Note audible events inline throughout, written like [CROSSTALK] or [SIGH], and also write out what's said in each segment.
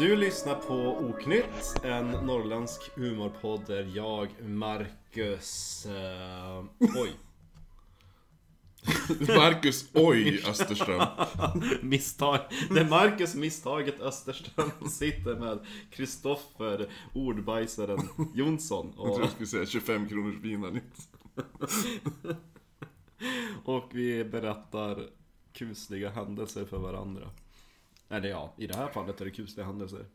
Du lyssnar på Oknytt, en norrländsk humorpodd där jag, Marcus... Eh, oj. [LAUGHS] Marcus Oj Österström. Misstag. Det är Marcus Misstaget Österström [LAUGHS] sitter med Kristoffer Ordbajsaren Jonsson. Jag tror Och, jag skulle säga 25 kronors vinet. [LAUGHS] och vi berättar kusliga händelser för varandra. Eller ja, i det här fallet är det kusliga händelser.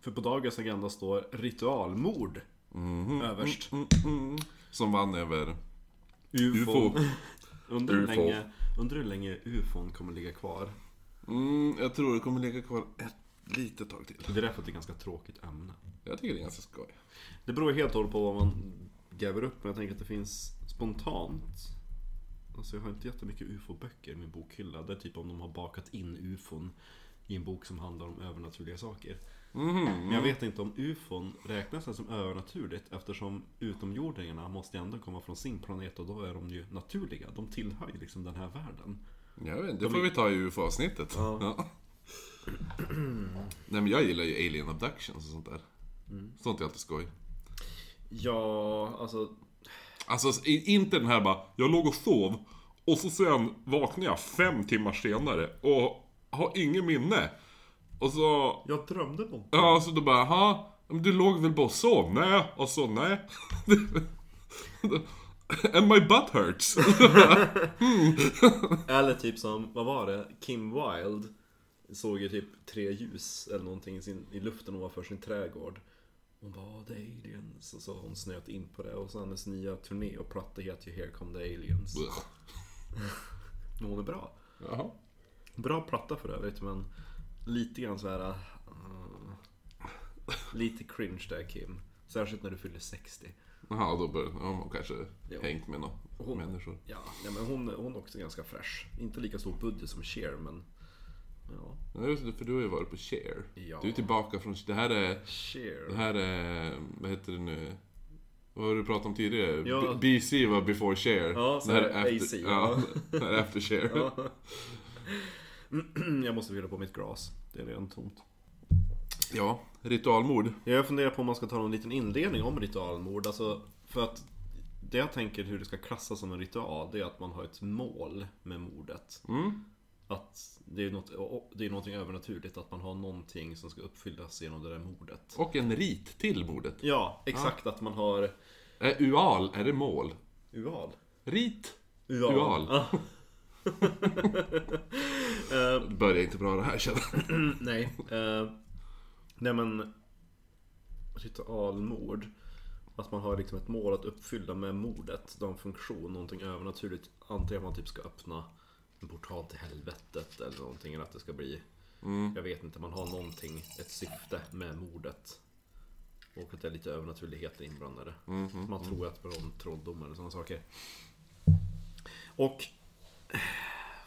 För på dagens agenda står ritualmord. Överst. Som vann över UFO. UFO. [LAUGHS] Undrar hur länge, undrar hur länge UFOn kommer ligga kvar. Mm, jag tror det kommer ligga kvar ett litet tag till. Det är därför att det är ganska tråkigt ämne. Jag tycker det är ganska skoj. Det beror helt och hållet på vad man gräver upp, men jag tänker att det finns spontant. Alltså jag har inte jättemycket UFO-böcker i min bokhylla. Det är typ om de har bakat in UFOn i en bok som handlar om övernaturliga saker. Men jag vet inte om UFOn räknas som övernaturligt eftersom utomjordingarna måste ändå komma från sin planet och då är de ju naturliga. De tillhör ju liksom den här världen. Jag vet det får vi ta i UFO-avsnittet. Ja. [CLEARS THROAT] Nej men jag gillar ju alien abductions och sånt där. Sånt är alltid skoj. Ja, alltså Alltså inte den här bara, jag låg och sov och så sen vaknade jag fem timmar senare och har ingen minne. Och så, Jag drömde någonting. ja så då bara, jaha, men du låg väl bara och sov? Nej, och så nej. [LAUGHS] And my butt hurts. [LAUGHS] Eller typ som, vad var det? Kim Wilde såg ju typ tre ljus eller någonting i, sin, i luften ovanför sin trädgård. Hon bara, the aliens. Och så hon snöt in på det. Och så hennes nya turné och platta heter ju Here Come the Aliens. [LAUGHS] Men hon är bra. Jaha. Bra platta för övrigt men lite grann så här. uh, lite cringe där Kim. Särskilt när du fyller 60. Jaha, då bör, ja, man kanske Jo. hängt med några Hon- människor. Ja, men hon, hon är också ganska fresh. Inte lika stor budget som Cher men... Ja, Ja, just det, för du har ju varit på Cher. Ja. Du är tillbaka från, det här är, Cher. det här är, vad heter det nu? Vad har du pratat om tidigare? Ja. BC var before Cher. Ja, så Det här är är AC, ja. [LAUGHS] det här är after Cher. Ja. [CLEARS THROAT] Jag måste fylla på mitt glas. Det är redan tomt. Ja, ritualmord. Jag funderar på om man ska ta någon liten inledning om ritualmord. Alltså, för att det jag tänker hur det ska klassas som en ritual, det är att man har ett mål med mordet. Att det är, något, det är någonting övernaturligt, att man har någonting som ska uppfyllas genom det där mordet. Och en rit till mordet. Ja, exakt att man har Är ual, är det mål? ual. Rit? Ual. Ual. Ja. [LAUGHS] Det börjar inte bra det här känner. [CLEARS THROAT] Nej. Eh, nej men... Ritualmord. Att man har liksom ett mål att uppfylla med mordet. Det har en funktion, någonting övernaturligt. Antingen att man typ ska öppna en portal till helvetet eller någonting. Eller att det ska bli... Jag vet inte, man har någonting, ett syfte med mordet. Och att det är lite övernaturligheter inblandade. Man tror att det är om trolldom eller sådana saker. Och...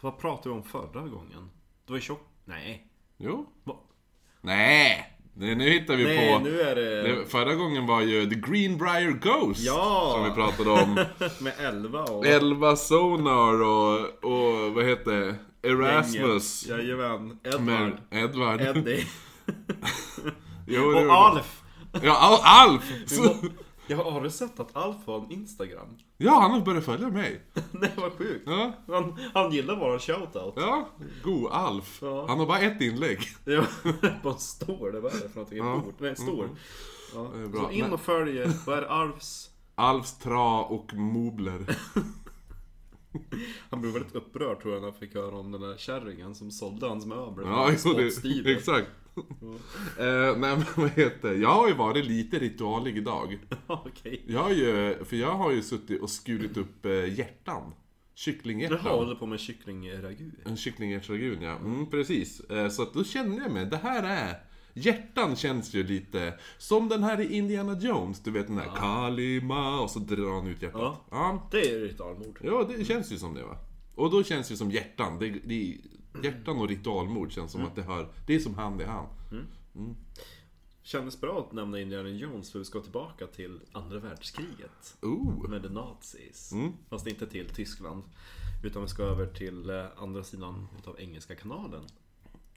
Vad pratade vi om förra gången? Det var ju tjock... Nej. Jo. Va? Nej! Nu nu hittar vi Nej, på... nu är det... Förra gången var ju The Greenbrier Ghost. Ja! Som vi pratade om. [LAUGHS] Med 11 och... Elva Sonar och, och vad heter det? Erasmus. Jajamän. Edvard. Edvard. Eddie. [LAUGHS] Jo, och Alf. Ja, Al- Alf! Må- Ja, har du sett att Alf har en Instagram? ja, han har börjat följa mig. [LAUGHS] Nej, vad sjukt. Ja, Han, han gillar våran shoutout. ja. God Alf. Ja. Han har bara ett inlägg. [LAUGHS] Ja, på en stor, det var det för någonting? Ja. En bord? Nej, en stor. Ja. Så in och följ, vad är Alfs? Alfs tra och mobler. [LAUGHS] Han blev väldigt upprörd tror jag när han fick höra om den där kärringen som sålde hans möbler. Ja, jo, det, Spottstyver. exakt. [LAUGHS] Eh, nej men [LAUGHS] vad heter Jag har ju varit lite ritualig idag. [LAUGHS] Okej. Jag har ju, för jag har ju suttit och skurit upp eh, hjärtan. Jaha, Kycklinghjärtan. håller på med kycklingragu. En kycklinghjärtsragun ja. Mm, precis. Eh, så att då kände jag mig, det här är... Hjärtan känns ju lite som den här i Indiana Jones, du vet den där Kalima och så drar han ut hjärtat. Ja. Ja. Det är ritualmord. Ja, det känns ju som det va. Och då känns det som hjärtan. Det, det, hjärtan och ritualmord känns som att det hör, det är som hand i hand. Kändes bra att nämna Indiana Jones för vi ska tillbaka till andra världskriget. Oh! Med the Nazis. Fast inte till Tyskland. Utan vi ska över till eh, andra sidan utav Engelska kanalen.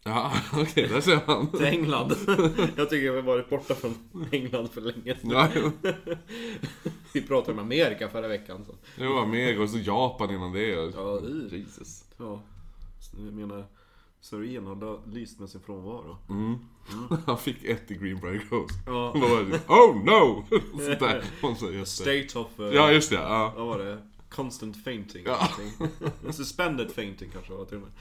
Ja, [LAUGHS] okej, där ser man. till England. [LAUGHS] jag tycker jag har varit borta från England för länge. Ja, jo. [LAUGHS] Vi pratade om Amerika förra veckan. Så. Var mega, och så Japan innan det. Ja. Jesus. Ja, jag menar, Sir Ian har lyst med sin frånvaro. [LAUGHS] Han fick ett i Greenbrier Ghost. Ja. [LAUGHS] Vad var det? Oh no! [LAUGHS] Sådär. Just det. State of... eh, Ja, just det. Ja. Vad var det? Constant fainting. Ja. Ja. Suspended fainting kanske var till och med.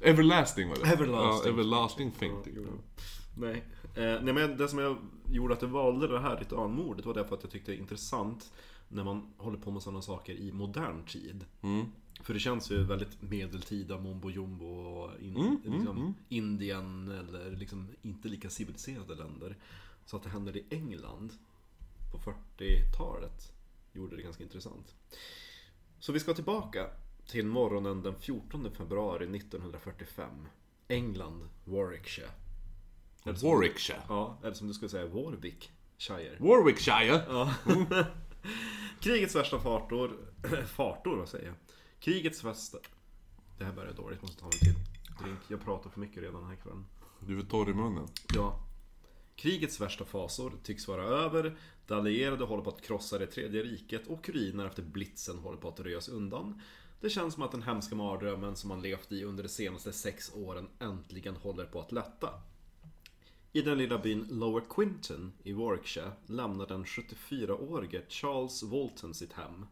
Everlasting var det. Everlasting. Ja, everlasting fainting. Ja, Nej. Eh, nej men det som jag gjorde att jag valde det här ritualmordet var därför att jag tyckte det är intressant när man håller på med sådana saker i modern tid. Mm. För det känns ju väldigt medeltida, mumbo jumbo och in, Mm, liksom Indien eller liksom inte lika civiliserade länder. Så att det händer i England på 40-talet gjorde det ganska intressant. Så vi ska tillbaka till morgonen den 14 februari 1945. England, Warwickshire. Eller som- Warwickshire. Ja, eller som du skulle säga Warwickshire. Warwickshire? Ja. [LAUGHS] Krigets värsta fartor... fartor, vad säger jag? Krigets värsta... Det här börjar dåligt, måste ta mig till drink. Jag pratar för mycket redan den här kvällen. Du är torr i munnen. Ja. Krigets värsta fasor tycks vara över. De allierade håller på att krossa det tredje riket och kuriner efter blitzen håller på att röjas undan. Det känns som att den hemska mardrömmen som man levt i under de senaste sex åren äntligen håller på att lätta. I den lilla byn Lower Quinton i Warwickshire lämnar den 74-årige Charles Walton sitt hem.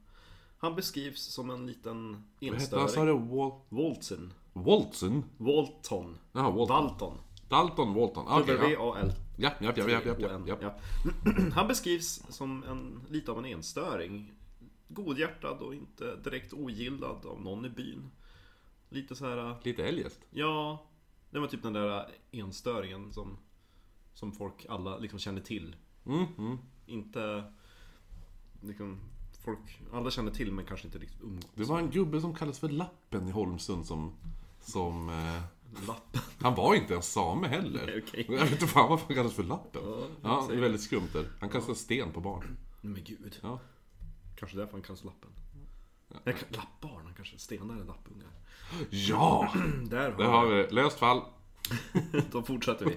Han beskrivs som en liten Vad hette han? Enstöring. Wal... Walton. Walton? Walton. Jaha, Walton. Walton. Dalton Walton. Okej, ja. W-A-L. Ja, ja, ja, ja, ja, ja, ja. [CLEARS THROAT] Han beskrivs som en, lite av en enstöring. Godhjärtad och inte direkt ogillad av någon i byn. Lite så här, Lite eljest. ja, det var typ den där enstöringen som, som folk alla liksom känner till. Mm, mm. Inte, liksom, folk, alla känner till men kanske inte riktigt umgås. Det var en gubbe som kallades för Lappen i Holmsund som... Som... Eh, Lappen. han var inte en same heller. Okej. Jag vet inte fan varför han kallades för Lappen. Ja, Ja, det är väldigt skumt där. Han kastade sten på barn. Men gud. Ja. Kanske därför han kallas Lappen. Ja. Lappbarn, han kanske stenar än lappungar. Ja! [CLEARS THROAT] Där har Där har vi det. Löst fall. [LAUGHS] Då fortsätter vi.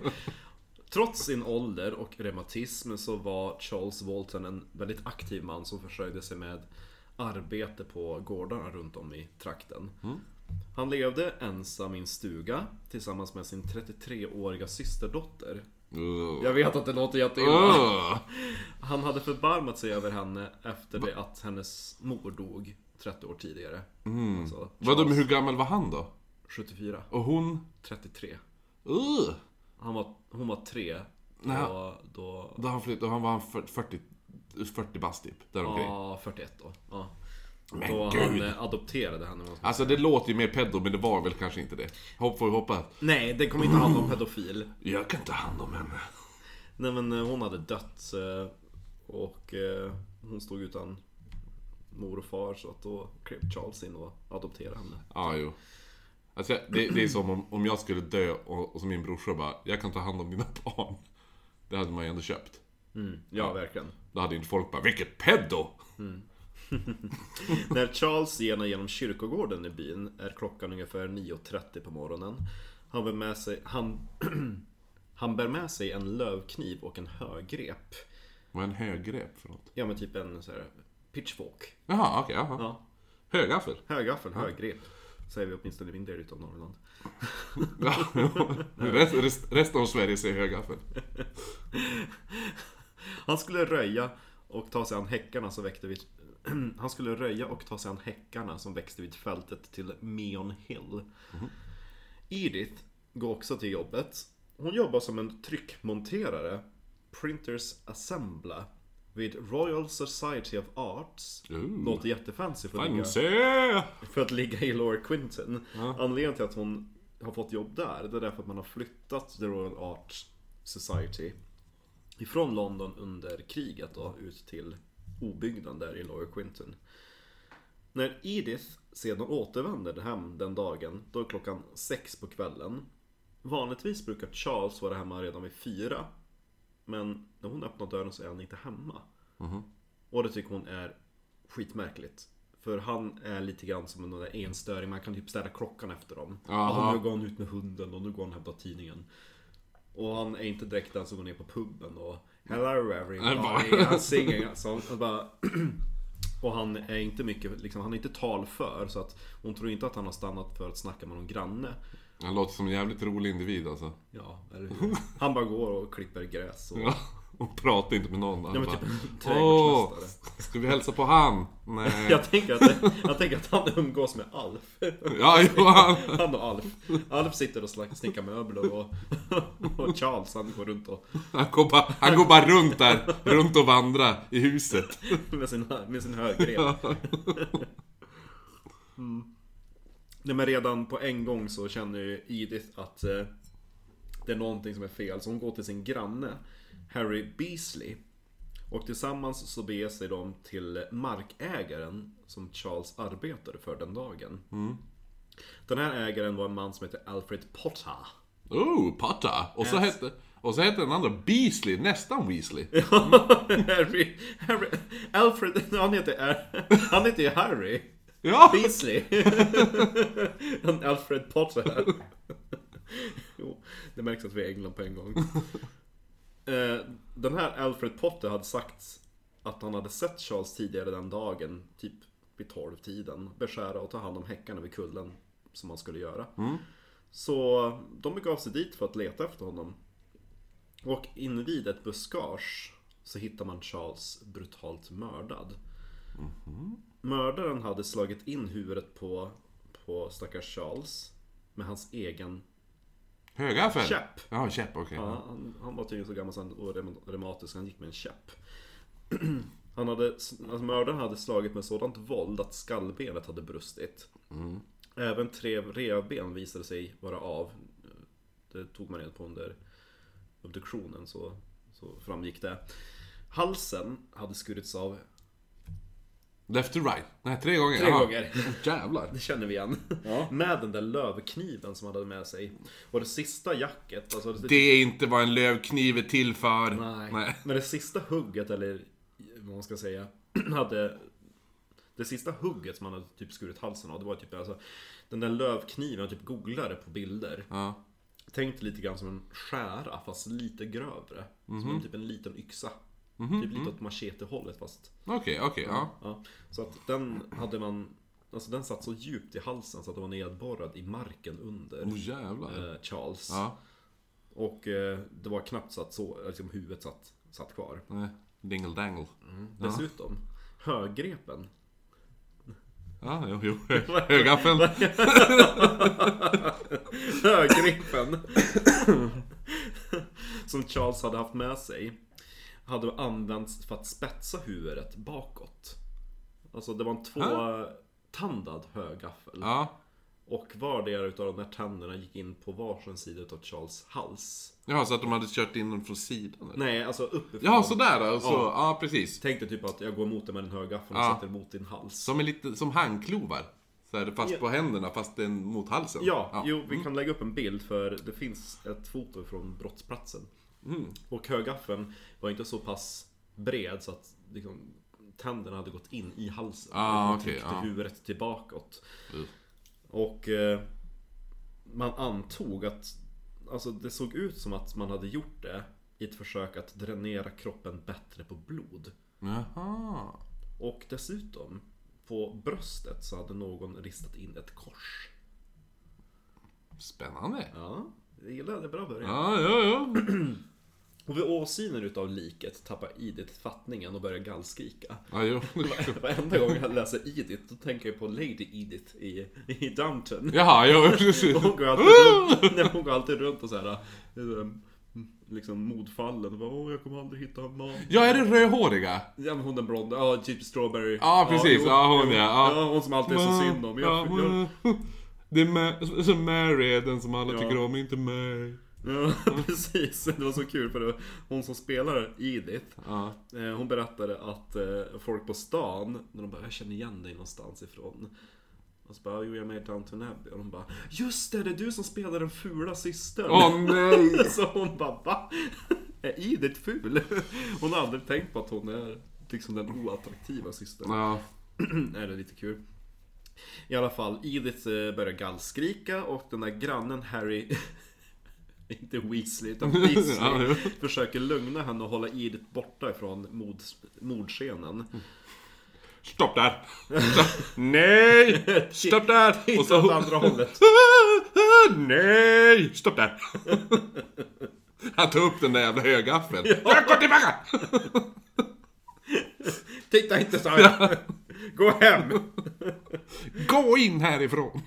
Trots sin ålder och reumatism så var Charles Walton en väldigt aktiv man som försörjde sig med arbete på gårdarna runt om i trakten. Han levde ensam i en stuga tillsammans med sin 33-åriga systerdotter. Uh. Jag vet att det låter jätteilla. Uh. Han hade förbarmat sig över henne efter det att hennes mor dog 30 år tidigare. Alltså, Vadå, men hur gammal var han då? 74. Och hon? 33. Uh. Han var, hon var tre. Då, då, Då han flyttade, han var han 40, 40 bast typ, däromkring. Ja, 41 då. Ja. Men då gud. han adopterade henne. Alltså det låter ju mer pedo, men det var väl kanske inte det. Hopp får vi hoppas. Nej, det kommer inte handla om pedofil. Jag kan ta hand om henne. Nej men eh, hon hade dött. eh, Och eh, hon stod utan mor och far så att då klev Charles in och adopterade henne. Ja, jo. Alltså, det, det är som om, om jag skulle dö och, och som min brorsa bara, jag kan ta hand om dina barn. Det hade man ju ändå köpt. Mm, ja, verkligen. Då hade inte folk bara, vilket pedo! [LAUGHS] När Charles genar genom kyrkogården i byn är klockan ungefär 9.30 på morgonen. Han bär med sig, han, [CLEARS THROAT] han bär med sig en lövkniv och en högrep. Vad är en högrep för något? Ja men typ en så här pitchfork. Jaha, okej, jaha. Ja, Högaffel? högaffel, högrep. Säger vi åtminstone i min del utav Norrland. [LAUGHS] Rest, rest, resten av Sverige säger högaffel. Han skulle röja och ta sig an häckarna som växte vid... [CLEARS THROAT] Han skulle röja och ta sig an häckarna som växte vid fältet till Meon Hill. Edith går också till jobbet. Hon jobbar som en tryckmonterare, Printers Assembler, vid Royal Society of Arts. Ooh. Låter jättefancy för att, ligga, Fancy! för att ligga i Lower Quinton. Anledningen till att hon har fått jobb där, det är därför att man har flyttat till Royal Arts Society ifrån London under kriget då, ut till obygden där i Lower Quinton. När Edith sedan återvänder hem den dagen, då är klockan sex på kvällen. Vanligtvis brukar Charles vara hemma redan vid fyra. Men när hon öppnar dörren så är han inte hemma. Och det tycker hon är skitmärkligt. För han är lite grann som en där enstöring, man kan typ ställa klockan efter dem. Ja, nu går han ut med hunden och nu går han och hämtar tidningen. Och han är inte direkt den som går ner på puben och Hello everybody, I'm singing. Så han bara, [CLEARS THROAT] och han är inte mycket, liksom, han är inte talför så att hon tror inte att han har stannat för att snacka med någon granne. Han låter som en jävligt rolig individ alltså. Ja, eller hur? Han bara går och klipper gräs och... Ja. Och pratar inte med någon. Han Ja, men bara, typ en Åh, ska vi hälsa på han? Nej. [LAUGHS] Jag tänker, att, jag tänker att han umgås med Alf. Ja, jo, han. [LAUGHS] Han och Alf. Alf sitter och snickar möbler och, [LAUGHS] och Charles han går runt och, Han går, bara, han går bara runt där, runt och vandrar i huset. med sin, med sin högrev. Mm. Nej, men redan på en gång så känner ju Edith att eh, det är någonting som är fel. Så hon går till sin granne Harry Beasley. Och tillsammans så beger sig de till markägaren som Charles arbetade för den dagen. Den här ägaren var en man som heter Alfred Potter. Oh, Potter! Och så, hette, och så hette den andra Beasley, nästan Weasley. [LAUGHS] Harry, Harry, Alfred, han heter, han heter ju Harry. Ja! Beasley. [LAUGHS] Alfred Potter. [LAUGHS] jo, det märks att vi är i England på en gång. [LAUGHS] Eh, Den här Alfred Potter hade sagt att han hade sett Charles tidigare den dagen, typ vid 12-tiden, beskära och ta hand om häckarna vid kullen som han skulle göra. Så de begav sig dit för att leta efter honom. Och invid ett buskage så hittar man Charles brutalt mördad. Mördaren hade slagit in huvudet på, på stackars Charles med hans egen Högaffel? käpp. Ja, käpp, okej. Ja, han, han var tydligen så gammal så han- och reum- reumatisk han gick med en käpp. [CLEARS THROAT] Han hade, alltså mördaren hade slagit med sådant våld att skallbenet hade brustit. Även tre revben visade sig vara av. Det tog man reda på under obduktionen så, så framgick det. Halsen hade skurits av Left to right? Nej, tre gånger? tre Jaha. gånger. Jävlar. Det känner vi igen. Med den där lövkniven som han hade med sig. Och det sista jacket, alltså det, Det är inte vad en lövkniv är till för. Nej. Men det sista hugget, eller vad man ska säga, [CLEARS THROAT] hade... Det sista hugget som han hade typ skurit halsen av, det var typ alltså... Den där lövkniven, jag typ googlade på bilder. Ja. Tänk lite grann som en skära, fast lite grövre. Mhm. Som en, typ en liten yxa. Typ lite åt machete-hållet fast... Okej, okej, ja. Ja. Så att den hade man... Alltså den satt så djupt i halsen så att den var nedborrad i marken under Åh jävlar. eh, Charles. Ja. Och eh, det var knappt så att så, liksom huvudet satt, satt kvar. Nej. Dingle dangle. Dessutom, höggrepen. Ja, jo, jo. [LAUGHS] Högaffeln. Höggrepen. som Charles hade haft med sig. Hade använts för att spetsa huvudet bakåt. Alltså det var en två-tandad högaffel. Ja. Och vardera utav de där tänderna gick in på varsin sida utav Charles hals. Jaha, så att de hade kört in den från sidan? eller? Nej, alltså uppifrån. Jaha, sådär då. Så, Ja. ja. precis. Tänk dig typ att jag går mot dig med en högaffel och Ja. sätter emot din hals. Som är lite som handklovar. Så fast Ja. på händerna, fast den mot halsen. Ja, jo, vi kan lägga upp en bild för det finns ett foto från brottsplatsen. Mm. Och högaffeln var inte så pass bred så att liksom, tänderna hade gått in i halsen. Ah, och okej, tryckte ja. huvudet tillbakåt. Mm. Och eh, man antog att Alltså det såg ut som att man hade gjort det i ett försök att dränera kroppen bättre på blod. Jaha. Och dessutom, på bröstet så hade någon ristat in ett kors. Spännande. Ja, jag gillar det. Bra början. Ja, ja, ja. [CLEARS THROAT] Och vid åsynen utav liket tappar Edith fattningen och börjar gallskrika. Ja, jo. [LAUGHS] Varenda gång jag läser Edith, då tänker jag på Lady Edith i, i Downton. Jaha, jo, [LAUGHS] precis. Hon går alltid runt, nej, hon går alltid runt och såhär Liksom modfallen bara Åh jag kommer aldrig hitta en man Ja, är det rödhåriga? Ja men hon den blonda, ja typ strawberry Ja, precis. Ja, hon ja. ja. Ja hon som alltid är så synd om jag, Ja, jag, Det är Ma- så Mary är den som alla Ja. tycker om, inte mig. Ja [LAUGHS] precis, det var så kul för det var hon som spelar Edith Ja. eh, Hon berättade att eh, folk på stan, när de bara 'Jag känner igen dig någonstans ifrån' Och så bara 'Jo jag är med i Downton Abbey' och de bara 'Just det, det är du som spelar den fula systern' Åh nej! [LAUGHS] Så hon bara va? Är Edith ful? [LAUGHS] Hon har aldrig tänkt på att hon är liksom den oattraktiva systern. Ja. [CLEARS THROAT] är det lite kul. I alla fall, Edith eh, börjar gallskrika och den där grannen Harry [LAUGHS] Inte Weasley utan [LAUGHS] Ja, Weasley jo. Försöker lugna henne och hålla Edith borta ifrån mord, mordscenen Stopp där! [LAUGHS] Nej! Stopp där! Och så... åt andra hållet Nej! Stopp där! Han tar upp den där jävla högaffeln. Gå tillbaka! Titta inte så här. Gå hem! Gå in härifrån!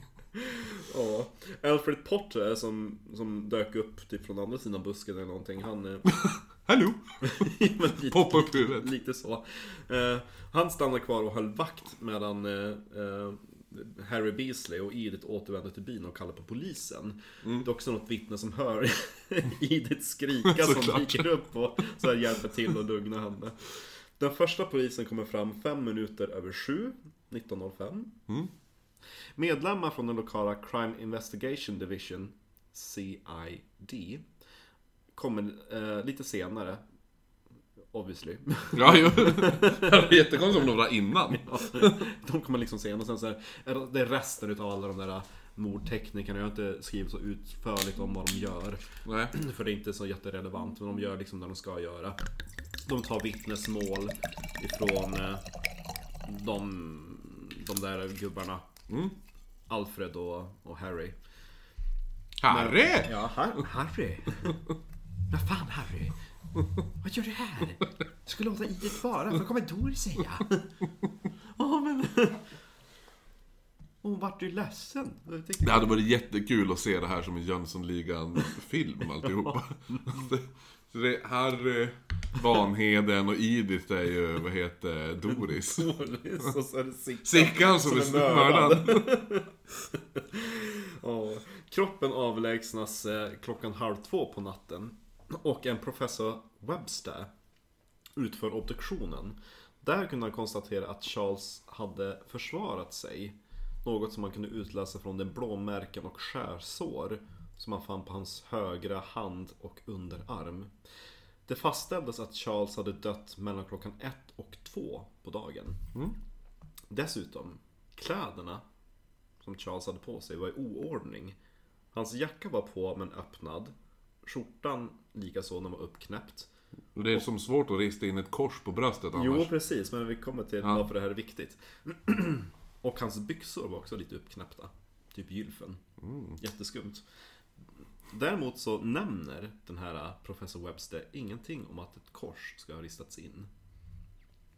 Ja. Alfred Potter som, som dök upp typ från andra sidan busken eller någonting Han eh, [LAUGHS] Hallå! [LAUGHS] lite, Poppa upp huvudet. Lite så. Eh, han stannade kvar och höll vakt medan eh, Harry Beasley och Edith återvände till byn och kallade på polisen. Mm. Det är också något vittne som hör [LAUGHS] Edith skrika som dyker upp och så hjälper till att lugna henne. Den första polisen kommer fram fem minuter över sju, 19.05. Mm. Medlemmar från den lokala Crime Investigation Division, CID, kommer eh, lite senare, obviously. Ja, jo. [LAUGHS] Det var jättekonstigt om de var innan. Ja, de kommer liksom sen och sen så här, är det- är resten utav alla de där mordteknikerna. Jag har inte skrivit så utförligt om vad de gör. Nej. [CLEARS THROAT] För det är inte så jätterelevant. Men de gör liksom det de ska göra. De tar vittnesmål ifrån eh, de, de där gubbarna. Mm. Alfred och, och Harry. Harry! Ja, Har- Harry. Vad fan Harry? Vad gör du här? Du skulle låta Edith vara, vad kommer Doris säga? [LAUGHS] Ja men... Hon vart ju ledsen. Det hade varit jättekul att se det här som en Jönssonligan-film alltihopa. [LAUGHS] Så det är Harry, Vanheden och Edith är ju, vad heter Doris. Doris och så är det Sickan. Sickan som är mördad. [LAUGHS] Ja. Kroppen avlägsnas eh, klockan halv två på natten. Och en professor Webster utför obduktionen. Där kunde han konstatera att Charles hade försvarat sig. Något som man kunde utläsa från de blåmärken och skärsår som man fann på hans högra hand och underarm. Det fastställdes att Charles hade dött mellan klockan ett och två på dagen. Dessutom, kläderna som Charles hade på sig var i oordning. Hans jacka var på men öppnad. Skjortan likaså den var uppknäppt. Och det är som svårt att rista in ett kors på bröstet annars. Jo precis, men vi kommer till varför det här är viktigt. [CLEARS THROAT] Och hans byxor var också lite uppknäppta. Typ gylfen. Jätteskumt. Däremot så nämner den här professor Webster ingenting om att ett kors ska ha ristats in.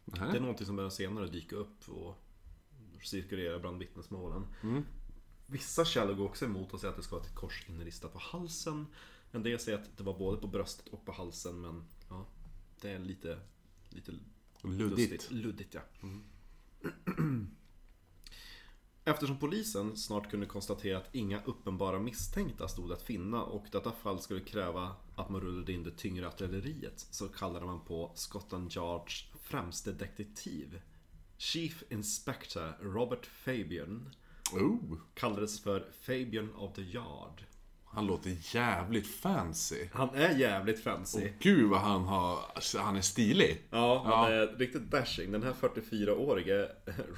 Det är någonting som börjar senare dyka upp och cirkulera bland vittnesmålen. Vissa källor går också emot och säger att det ska vara ett kors inristat på halsen. En del säger att det var både på bröstet och på halsen men ja, det är lite, lite Luddigt. lustigt. Luddigt ja. Eftersom polisen snart kunde konstatera att inga uppenbara misstänkta stod att finna och detta fall skulle kräva att man rullade in det tyngre artilleriet så kallade man på Scotland Yards främste detektiv Chief Inspector Robert Fabian Oh, kallades för Fabian of the Yard. han låter jävligt fancy. Han är jävligt fancy. Gud vad han har... Han är stilig. Ja, han Ja. är riktigt dashing. Den här 44-årige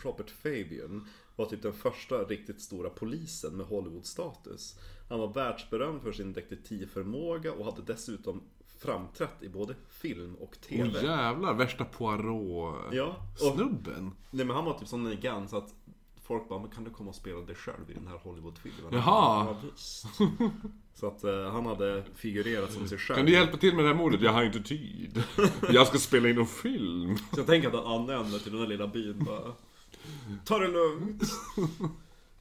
Robert Fabian var typ den första riktigt stora polisen med Hollywood-status. Han var världsberömd för sin detektivförmåga och hade dessutom framträtt i både film och TV. Åh jävlar, värsta Poirot-snubben. Ja, nej, men han var typ sån elegant så att folk bara, men kan du komma och spela dig själv i den här Hollywood-filmen? Jaha. Ja, visst. [LAUGHS] Så att eh, han hade figurerat som sig själv. Kan du hjälpa till med det här mordet? Jag har inte tid. [LAUGHS] Jag ska spela in en film. Så jag tänker att han anländer till den där lilla byn bara Ta det lugnt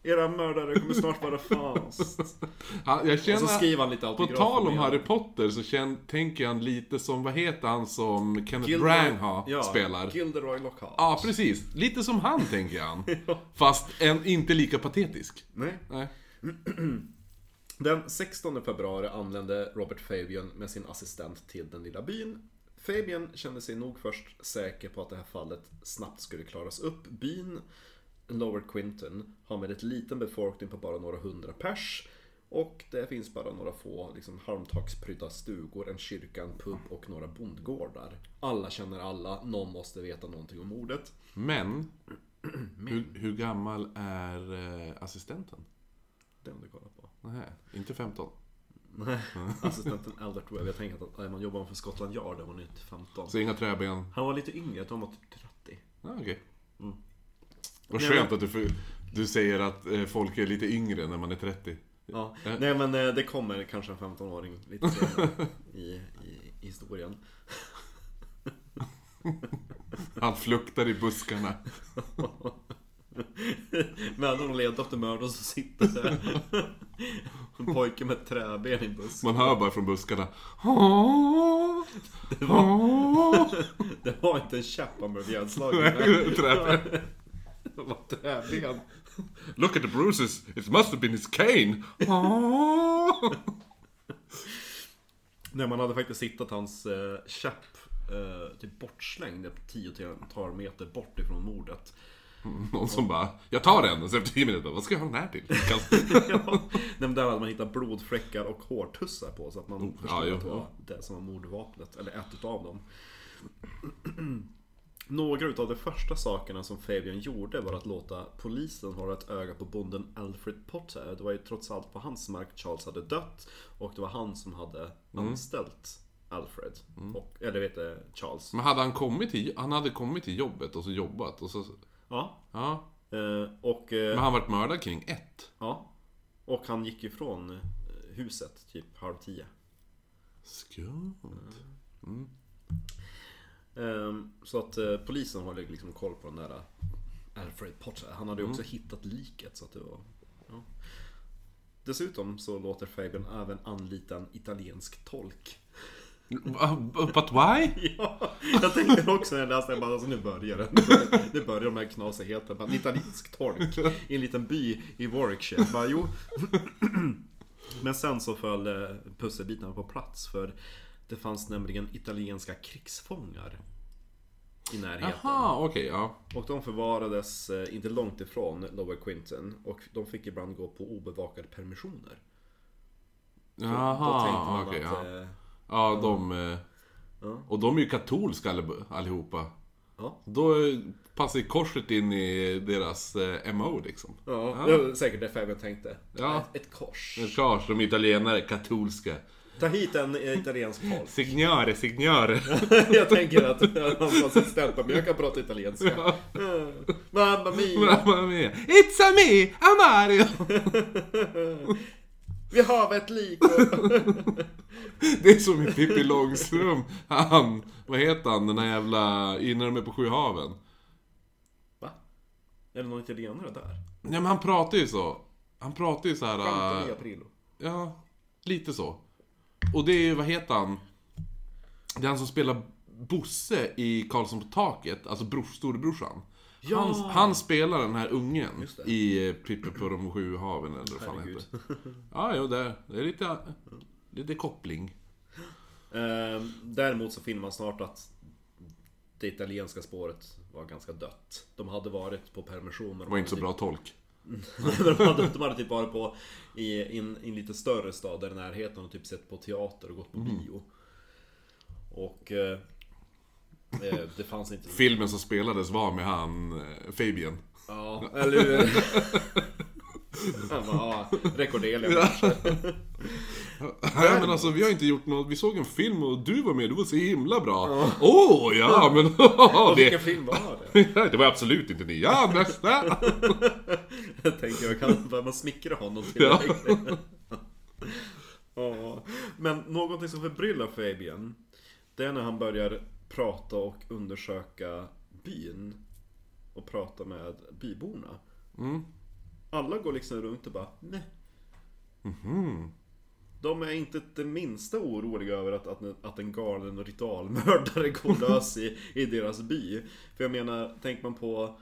Era mördare kommer snart vara fast Han, jag Och känner... så skriver han lite På tal om Harry. Potter så känn, tänker jag lite som, vad heter han som Kenneth Gilderoy- Branagh ja, spelar? Gilderoy Lockhart Ja, precis. Lite som han tänker jag. [LAUGHS] Fast en, inte lika patetisk. Nej. Nej. [CLEARS THROAT] Den 16 februari anlände Robert Fabian med sin assistent till den lilla byn Fabian kände sig nog först säker på att det här fallet snabbt skulle klaras upp. Byn Lower Quinton har med ett liten befolkning på bara några hundra pers. Och det finns bara några få liksom, halmtaksprydda stugor, en kyrka, en pub och några bondgårdar. Alla känner alla, någon måste veta någonting om mordet. Men, [CLEARS THROAT] Hur, hur gammal är eh, assistenten? Det om du kollar på. Nej, inte 15. Nej, [LAUGHS] assistenten Albert Webb. Jag tänker att när man jobbar för Scotland Yard var han inte 15. Så inga träben? Han var lite yngre, jag tror han var typ 30. Ja, okej. Mm. Vad skönt att du, för- du säger att eh, folk är lite yngre när man är 30. Ja. Eh. Nej men eh, det kommer kanske en 15-åring lite senare i, i, i historien. Han fluktar i buskarna. [LAUGHS] Letar efter mördaren som sitter där. En pojke med träben i bussen. Man hör bara från buskarna. Det var, det var inte en käpp han blev ihjälslagen med. Träben. Det var träben. Look at the bruises, it must have been his cane. Nej, man hade faktiskt hittat hans eh, käpp eh, typ bortslängd ett tiotal meter bort ifrån mordet. [LAUGHS] Någon som bara, jag tar den, och så efter 10 minuter, vad ska jag ha den här till? [LAUGHS] Ja. Men där hade man hittat blodfläckar och hårtussar på så att man förstod ja, att det var det som var mordvapnet, eller ett utav dem. [CLEARS THROAT] Några utav de första sakerna som Fabian gjorde var att låta polisen hålla ett öga på bonden Alfred Potter. Det var ju trots allt på hans mark Charles hade dött och det var han som hade anställt Alfred. Och, eller vet du, Charles. Men hade han kommit till, han hade kommit till jobbet och så jobbat och så, Ja. ja. eh, Och, eh, Men han vart mördad kring ett. ja. och han gick ifrån eh, huset typ halv tio. Skumt. Ehm, Så att eh, polisen håller liksom koll på den där eh, Alfred Potter. Han hade ju också hittat liket så att det var... Ja. Dessutom så låter Fabian även anlita en italiensk tolk. But why? [LAUGHS] Ja, jag tänkte också när jag läste det, bara alltså, nu börjar det. Nu börjar, nu börjar de här knasigheten. Bara, En italiensk tolk i en liten by i Warwickshire. Bara, jo. [CLEARS THROAT] Men sen så föll eh, pusselbitarna på plats för det fanns nämligen italienska krigsfångar i närheten. Jaha, okej, ja. Och de förvarades eh, inte långt ifrån Lower Quinton och de fick ibland gå på obevakade permissioner. Då tänkte Jaha, man okej, att... ja. Ja, de... eh, Ja. Och de är ju katolska all- allihopa. Ja. Då eh, passar ju korset in i deras eh, MO liksom. Ja, det var säkert det Fabian tänkte. Ja. Ett, ett kors. En kars, de är italienare, katolska. Ta hit en eh, italiensk tolk. [LAUGHS] Signore, signore. [LAUGHS] jag tänker att hans assistent bara, men jag kan prata italienska. Mamma mia, Mamma mia. It's a me, a Mario. [LAUGHS] vi har ett lik. och- [LAUGHS] Det är som i Pippi Långstrump. Han, vad heter han, den här jävla, innan de är på sju haven. Va? Är det någon italienare där? Ja men han pratar ju så. Han pratar ju så här. Äh, i Aprillo. Ja, lite så. Och det är ju, vad heter han? Det är han som spelar Bosse i Karlsson på taket, alltså brors, storebrorsan. Ja! Han, han spelar den här ungen i eh, Pippi på de sju haven eller vad fan Herregud. heter. Ja, jo, det, det är lite, lite koppling. Ehm, Däremot så finner man snart att det italienska spåret var ganska dött. De hade varit på permission de Det var inte så hade bra tolk. typ, [LAUGHS] de, hade, de hade typ varit på i, en, en lite större stad där i närheten och typ sett på teater och gått på Mm. bio. Och eh, det fanns inte... Filmen som spelades var med han, eh, Fabian. Ja, eller hur? Han bara, ja, Rekordelia kanske. Nej men alltså vi har inte gjort något, vi såg en film och du var med, du var så himla bra. Åh oh, ja men [LAUGHS] Och det, vilken film var det? [LAUGHS] det var absolut inte ni. Ja nästa! [LAUGHS] Jag tänker, jag kan man smickra honom till Ja. ja. Men någonting som förbryllar Fabian Det är när han börjar prata och undersöka byn Och prata med byborna Mm. Alla går liksom runt och bara nej Mhm. De är inte det minsta oroliga över att, att, att en galen ritualmördare går lös i, i deras by För jag menar, tänker man på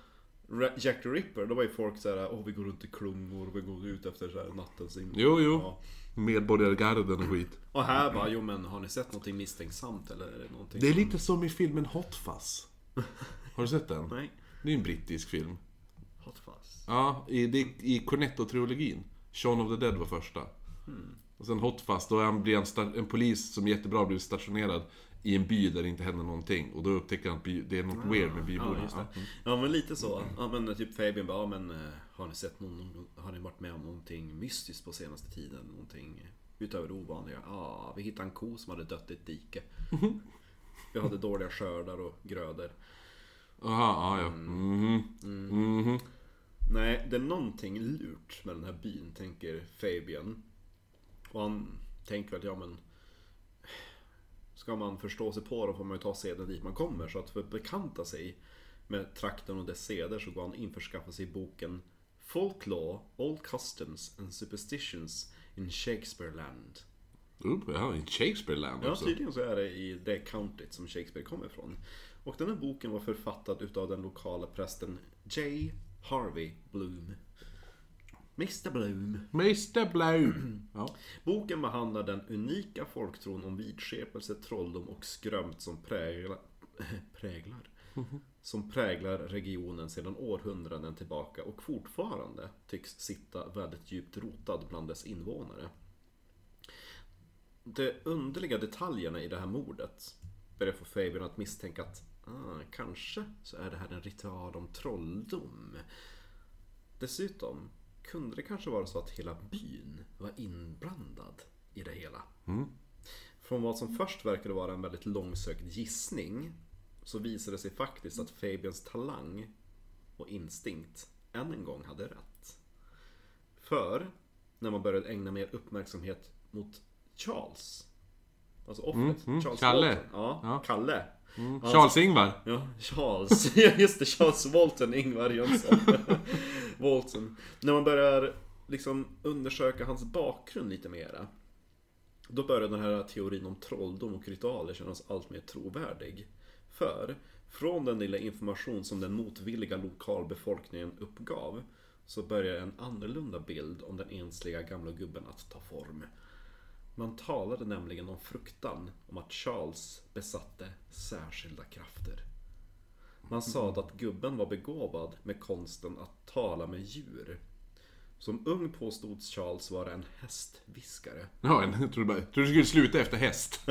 Jack the Ripper, då var ju folk såhär Åh vi går runt i klungor, vi går ut efter så här nattens in. Jo, jo. Ja. Medborgargarden och skit. Och här bara, jo men har ni sett någonting misstänksamt eller är det någonting Det är lite som i filmen Hot Fuzz. [LAUGHS] Har du sett den? Nej, Det är en brittisk film. hot fuzz Ja, i, det, i Cornetto-trilogin. Shaun of the Dead var första. Och sen Hot Fuzz, då är han, blir han en polis som jättebra blir stationerad i en by där det inte händer någonting. Och då upptäcker han att by, det är något weird med Ja, byborna. just det. Ja men lite så. Ja men typ Fabian bara, ja men eh, har ni sett någon, har ni varit med om någonting mystiskt på senaste tiden? Någonting utöver det ovanliga? Ja, vi hittade en ko som hade dött i ett dike. [LAUGHS] Vi hade dåliga skördar och grödor. Jaha, ja, ja. Mhm. Mhm. Nej, det är någonting lurt med den här byn, tänker Fabian. Och han tänker att, ja men... Ska man förstå sig på då får man ju ta seden dit man kommer. Så att för att bekanta sig med trakten och dess seder så går han införskaffa sig boken Folklore, Old Customs and Superstitions in Shakespeare Land. Uh, ja, i Shakespeare-land Ja, också. tydligen så är det i det countyt som Shakespeare kommer ifrån. Och den här boken var författad utav den lokala prästen J. Harvey Bloom. Mr Bloom. Mr Bloom. [CLEARS THROAT] Ja. Boken behandlar den unika folktron om vidskepelse, trolldom och skrömt som prägla, [LAUGHS] präglar. Som präglar regionen sedan århundraden tillbaka och fortfarande tycks sitta väldigt djupt rotad bland dess invånare. De underliga detaljerna i det här mordet börjar få Fabian att misstänka att ah, kanske så är det här en ritual om trolldom. Dessutom kunde det kanske vara så att hela byn var inblandad i det hela. Från vad som först verkade vara en väldigt långsökt gissning så visade det sig faktiskt att Fabians talang och instinkt än en gång hade rätt. För när man började ägna mer uppmärksamhet mot Charles Alltså offret, mm, Charles Kalle. Walton. Ja, Ja. Kalle. Ja, Charles. [LAUGHS] Ja, just det. Charles Walton Ingvar Jönsson. [LAUGHS] Walton. När man börjar liksom undersöka hans bakgrund lite mera. Då börjar den här teorin om trolldom och ritualer kännas allt mer trovärdig. För, från den lilla information som den motvilliga lokalbefolkningen uppgav, så börjar en annorlunda bild om den ensliga gamla gubben att ta form. Man talade nämligen om fruktan om att Charles besatte särskilda krafter. Man sa att gubben var begåvad med konsten att tala med djur. Som ung påstods Charles vara en hästviskare. Ja, jag trodde, bara, jag trodde du skulle sluta efter häst.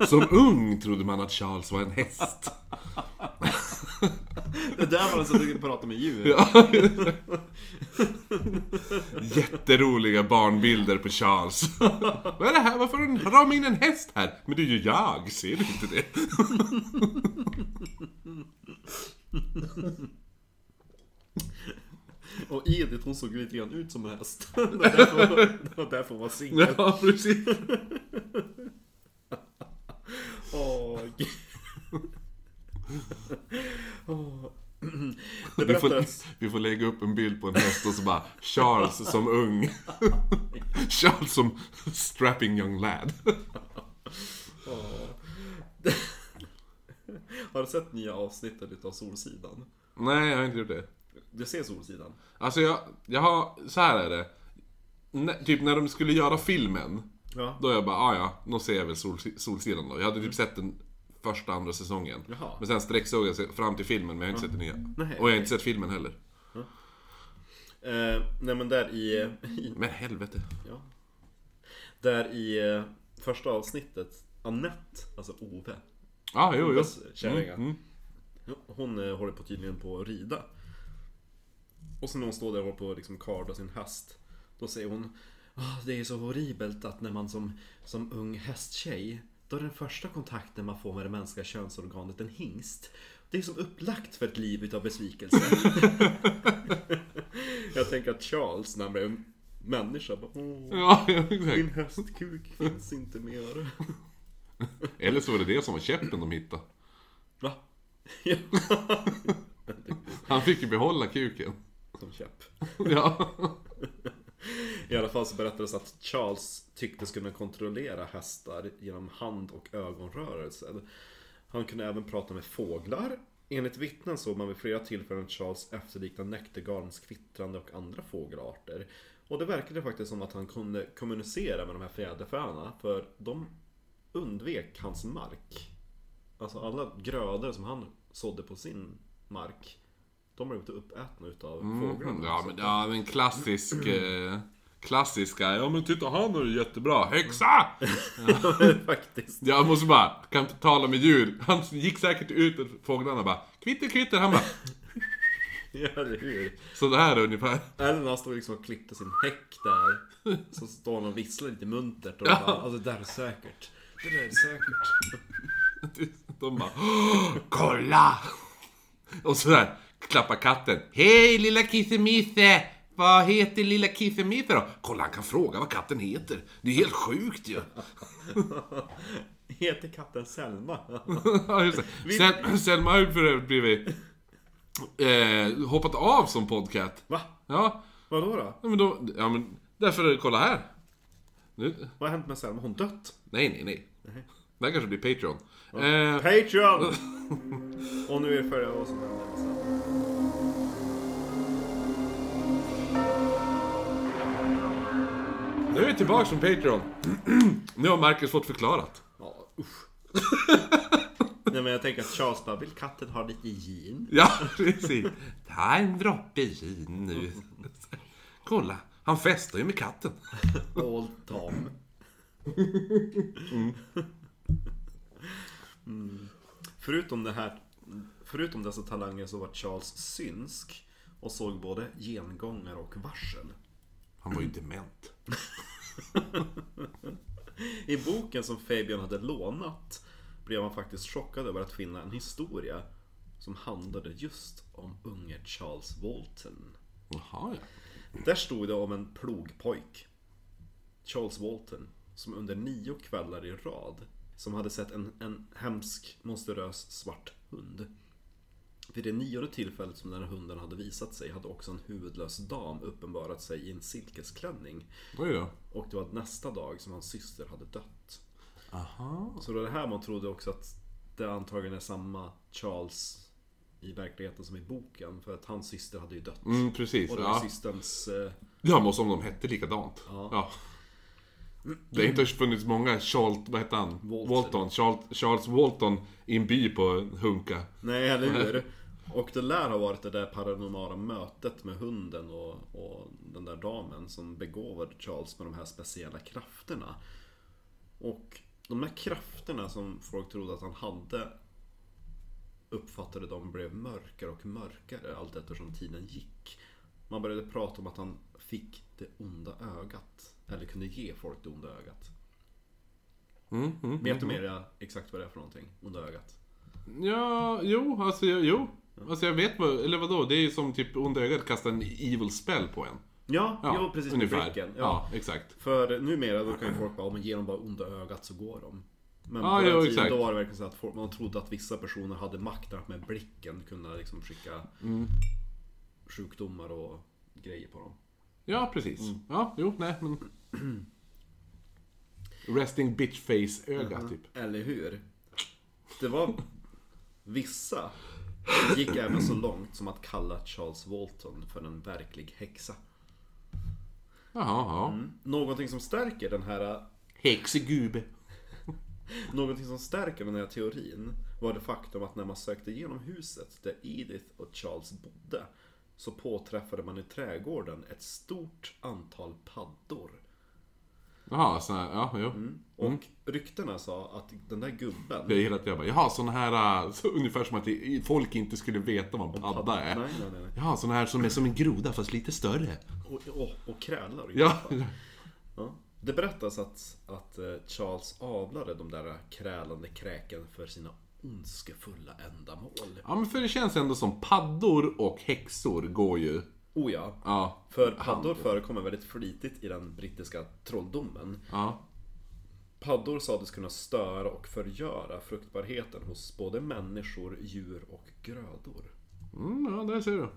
[LAUGHS] Som ung trodde man att Charles var en häst. [LAUGHS] Det där var alltså att du pratar med djur. Ja. [LAUGHS] Jätteroliga barnbilder på Charles. Vad är det här? Varför har du ramat in en häst här? Men det är ju jag, ser du inte det? Och Edith hon såg lite grann ut som en häst. [LAUGHS] Det var därför, det var därför hon var singel. Ja, precis. [LAUGHS] Åh, gud. [LAUGHS] Åh. Det Vi får, vi får lägga upp en bild på en häst och så bara Charles som ung. Charles som strapping young lad. Har du sett nya avsnittet utav Solsidan? Nej, jag har inte gjort det. Du ser Solsidan? Alltså jag, jag har, så här är det. N- typ när de skulle göra filmen. Ja. Då jag bara, ah, ja, då ser jag väl sol, Solsidan då. Jag hade typ sett den första, andra säsongen. Jaha. Men sen sträcksåg jag fram till filmen, men jag har inte sett den nya. Nej, Och jag har inte sett filmen heller. Eh, nej men där i, i Men helvete. Ja. Där i eh, första avsnittet, Annette, alltså Ove, Ah, jo, jo. Oves kärringa. Mm, mm. Hon eh, håller på tydligen på att rida. Och så hon står där och håller på att liksom karda sin häst. Då säger hon "Ah, Det är så horribelt att när man som, som ung hästtjej Då är den första kontakten man får med det mänskliga könsorganet en hingst. Det är som upplagt för ett liv utav besvikelse. [LAUGHS] Jag tänker att Charles när han blev människa bara, Åh, Ja, [LAUGHS] ja, Min exakt. hästkuk finns inte mer. [LAUGHS] Eller så var det det som var käppen de hittade. Va? Ja. Han fick ju behålla kuken. Som käpp. Ja. [LAUGHS] I alla fall så berättades att Charles tycktes kunna kontrollera hästar genom hand och ögonrörelser. Han kunde även prata med fåglar. Enligt vittnen såg man vid flera tillfällen Charles efterlikna näktergalens kvittrande och andra fågelarter. Och det verkade faktiskt som att han kunde kommunicera med de här fjäderfäna, för de undvek hans mark. Alltså alla grödor som han sådde på sin mark, de blev inte uppätna utav fåglarna. Mm, ja, Så men, ja, men klassisk, eh, klassiska, ja men titta han är jättebra, häxa! [LAUGHS] Faktiskt. Jag måste bara, kan tala med djur. Han gick säkert ut och fåglarna bara, kvitter kvitter, han bara, [LAUGHS] Ja, eller hur? så det här ungefär. Eller när han stod liksom och klippte sin häck där. Så står han och visslar lite muntert och Ja. bara, alltså det där är säkert. Det där är säkert. [LAUGHS] De bara "Åh, Kolla! Och sådär klappar katten. Hej lilla kissemisse! Vad heter lilla kissemisse då? Kolla han kan fråga vad katten heter. Det är helt sjukt ju. [LAUGHS] Heter katten Selma? [LAUGHS] Ja, just det. [LAUGHS] Sel- Selma har ju för övrigt blivit eh, hoppat av som podcast. Va? Ja, Vadå då? ja, men då, ja men därför, kolla här. Nu, Vad har hänt med Selma? Har hon dött? nej, nej, nej. Det här kanske blir Patreon. Eh, Patreon! och nu är det för vad som händer nu är vi tillbaka från Patreon. [CLEARS THROAT] nu har Marcus fått förklarat. Ja, usch. Nej men jag tänker att Charles bara, vill katten ha lite gin? Ja, [LAUGHS] precis. Ta en droppe gin nu. [LAUGHS] Kolla, han festar ju med katten. [LAUGHS] Old Tom. Mm. Förutom det här Förutom dessa talanger så var Charles synsk och såg både gengångar och varsel. Han var ju dement. [LAUGHS] I boken som Fabian hade lånat blev han faktiskt chockad över att finna en historia som handlade just om unge Charles Walton. Jaha, ja. Där stod det om en plogpojk, Charles Walton, som under nio kvällar i rad som hade sett en, en hemsk, monsterös svart hund. Vid det nionde tillfället som den här hunden hade visat sig hade också en huvudlös dam uppenbarat sig i en silkesklänning. Oj då. Och det var nästa dag som hans syster hade dött. Aha. Så det var det här man trodde också att det antagligen är samma Charles i verkligheten som i boken. För att hans syster hade ju dött. Mm, precis. Och det var Ja. systerns... Eh, ja, men som de hette likadant. Ja. Ja. Det har inte funnits många Charles, vad hette han? Walton. Walton. Charles, Charles Walton i en by på Hunka. nej, eller hur? Och det lär ha varit det där paranormala mötet med hunden och, och den där damen som begåvade Charles med de här speciella krafterna. Och de här krafterna som folk trodde att han hade uppfattade de blev mörkare och mörkare allt eftersom tiden gick. Man började prata om att han fick det onda ögat. Eller kunde ge folk det onda ögat. Mm, mm, Vet du mer ja, exakt vad det är för någonting? Onda ögat? Ja, jo, alltså jag- jo. Alltså jag vet vad, eller vadå? Det är ju som typ onda ögat kastar en evil spell på en. Ja, Ja, jo, precis ungefär. blicken. Ja. Ja. exakt. För numera då kan ju folk bara, om man ger dem bara onda ögat så går de. Men Ja, på den jo, tiden exakt. då var det verkligen så att folk, man trodde att vissa personer hade makten att med blicken kunna liksom skicka Mm. sjukdomar och grejer på dem. Ja, precis. Mm. Ja, jo, nej men... Resting bitch face öga typ. Eller hur? Det var vissa gick även så långt som att kalla Charles Walton för en verklig häxa. Jaha, ja. Mm. Någonting som stärker den här Häxegube. [LAUGHS] Någonting som stärker den här teorin var det faktum att när man sökte igenom huset där Edith och Charles bodde så påträffade man i trädgården ett stort antal paddor. Jaha, så här, ja, jo. Och ryktena sa att den där gubben... Jag gillar att jag bara, jaha, såna här, äh, så, ungefär som att folk inte skulle veta vad en padda är. Nej, nej, nej. nej. Jaha, såna här som är som en groda fast lite större. Och, och, och krälar. Ja, [LAUGHS] Ja. Det berättas att, att eh, Charles avlade de där krälande kräken för sina ondskefulla ändamål. ja men för det känns ändå som paddor och häxor går ju, Oh ja. ja, För paddor förekommer väldigt flitigt i den brittiska trolldomen. ja. Paddor sades kunna störa och förgöra fruktbarheten hos både människor, djur och grödor. Mm, ja, där ser du.